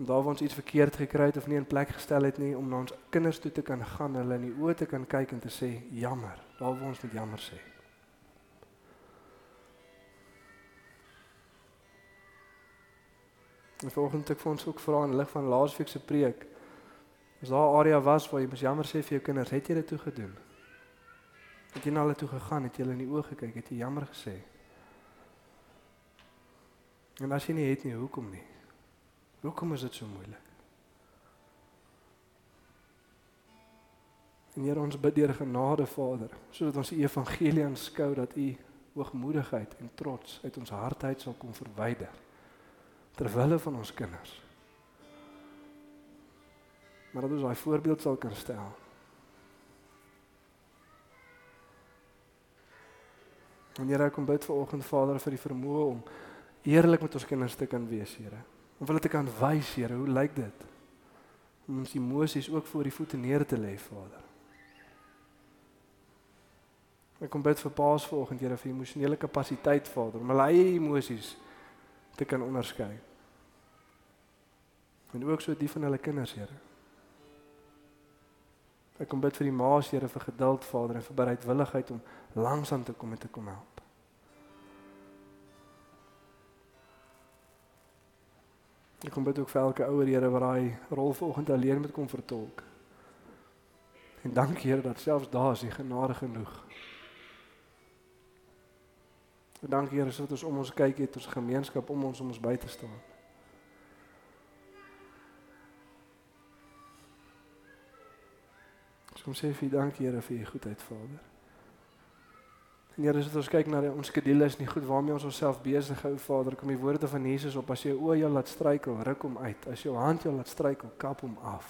om daar waar ons iets verkeerd gekry het of nie in plek gestel het nie om na ons kinders toe te kan gaan, hulle in die oë te kan kyk en te sê jammer, daar waar ons met jammer sê. En vanoggend ek vir ons ook vra in lig van laasweek se preek. As daar 'n area was waar jy mos jammer sê vir jou kinders, het jy dit toe gedoen? Het jy na hulle toe gegaan, het jy hulle in die oë gekyk, het jy jammer gesê? En as jy nie het nie, hoekom nie? Hoekom is dit so moeilik? En Here ons bid deur genade Vader, sodat ons die evangelie aanskou dat U hoogmoedigheid en trots uit ons harte uit sal kom verwyder ter wille van ons kinders. Maar dat ons daai voorbeeld sal kan stel. En Here kom bid vir oggend Vader vir die vermoë om eerlik met ons kinders te kan wees, Here om hulle te kan wys, Here, hoe lyk dit? Om ons emosies ook voor die voete neer te lê, Vader. Ek kom bid vir paas vanoggend, Here, vir emosionele kapasiteit, Vader, om hulle eie emosies te kan onderskei. En ook so die van hulle kinders, Here. Ek kom bid vir die ma's, Here, vir geduld, Vader, en vir bereidwilligheid om langsaan te kom en te kom help. Ek kom bid ook vir elke ouer Here wat daai rol vanoggend alleen moet kom vertolk. En dankie Here dat selfs daar is die genade genoeg. En dankie Here dat ons om ons kyk het ons gemeenskap om ons om ons by te staan. Ons kom sê vir dankie Here vir u goedheid Vader. En Here, as ons kyk na die, ons skedules nie goed waarmee ons onsself besig hou, Vader, kom die woorde van Jesus op as jy o, jy laat struikel, ruk hom uit. As jou hand jou laat struikel, kap hom af.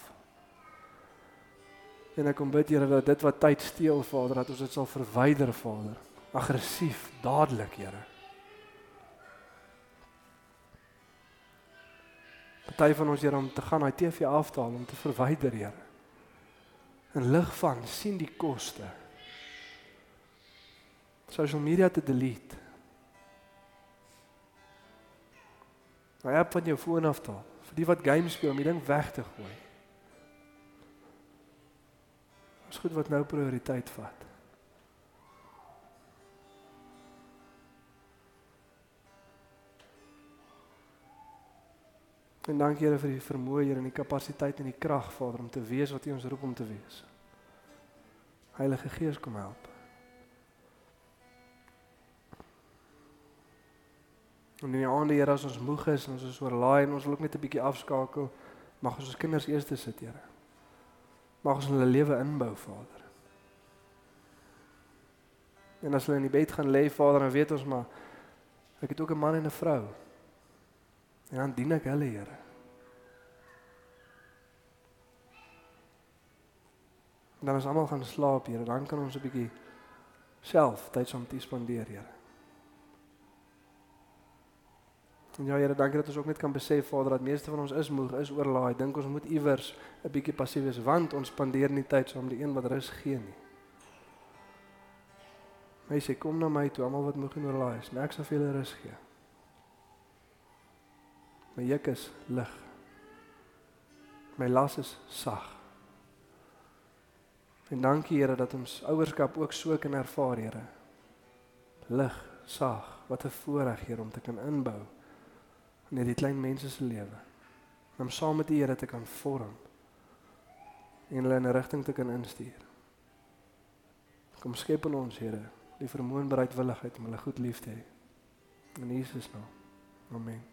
En ek kom bid Here dat dit wat tyd steel, Vader, dat ons dit sal verwyder, Vader. Aggressief, dadelik, Here. Party van ons Here om te gaan daai TV afhaal om te verwyder, Here. In lig van sien die koste. Social media te delete. Ja, van jou foon af taal. Vir die wat games speel, om die ding weg te gooi. Dis goed wat nou prioriteit vat. En dankie Here vir die vermoë hier en die kapasiteit en die krag Vader om te wees wat U ons roep om te wees. Heilige Gees kom help. En in die aande Here as ons moeg is en ons is oorlaai en ons wil ook net 'n bietjie afskakel, mag ons ons kinders eers sit, Here. Mag ons hulle lewe inbou, Vader. En as hulle in die bed gaan lê, Vader, dan weet ons maar ek het ook 'n man en 'n vrou. En dan dien ek hulle, Here. Dan as almal gaan slaap, Here, dan kan ons 'n bietjie self tyd saam te spandeer, Here. En ja, Here, dankie dat ons ook net kan besef, Vader, dat meeste van ons is moeg, is oorlaai. Dink ons moet iewers 'n bietjie passief wees want ons spandeer nie tyd saam die een wat rus gee nie. Mense, kom na my toe, almal wat moeg en oorlaai is, en ek sal vir julle rus gee. My juk is lig. My las is sag. En dankie Here dat ons ouerskap ook so kan ervaar, Here. Lig, sag, wat 'n voorreg hier om te kan inbou in hierdie klein mense se lewe. Om saam met die Here te kan vorm en hulle in 'n rigting te kan instuur. Kom skep in ons, Here, die vermoë en bereidwilligheid om hulle goed lief te hê. In Jesus naam. Amen.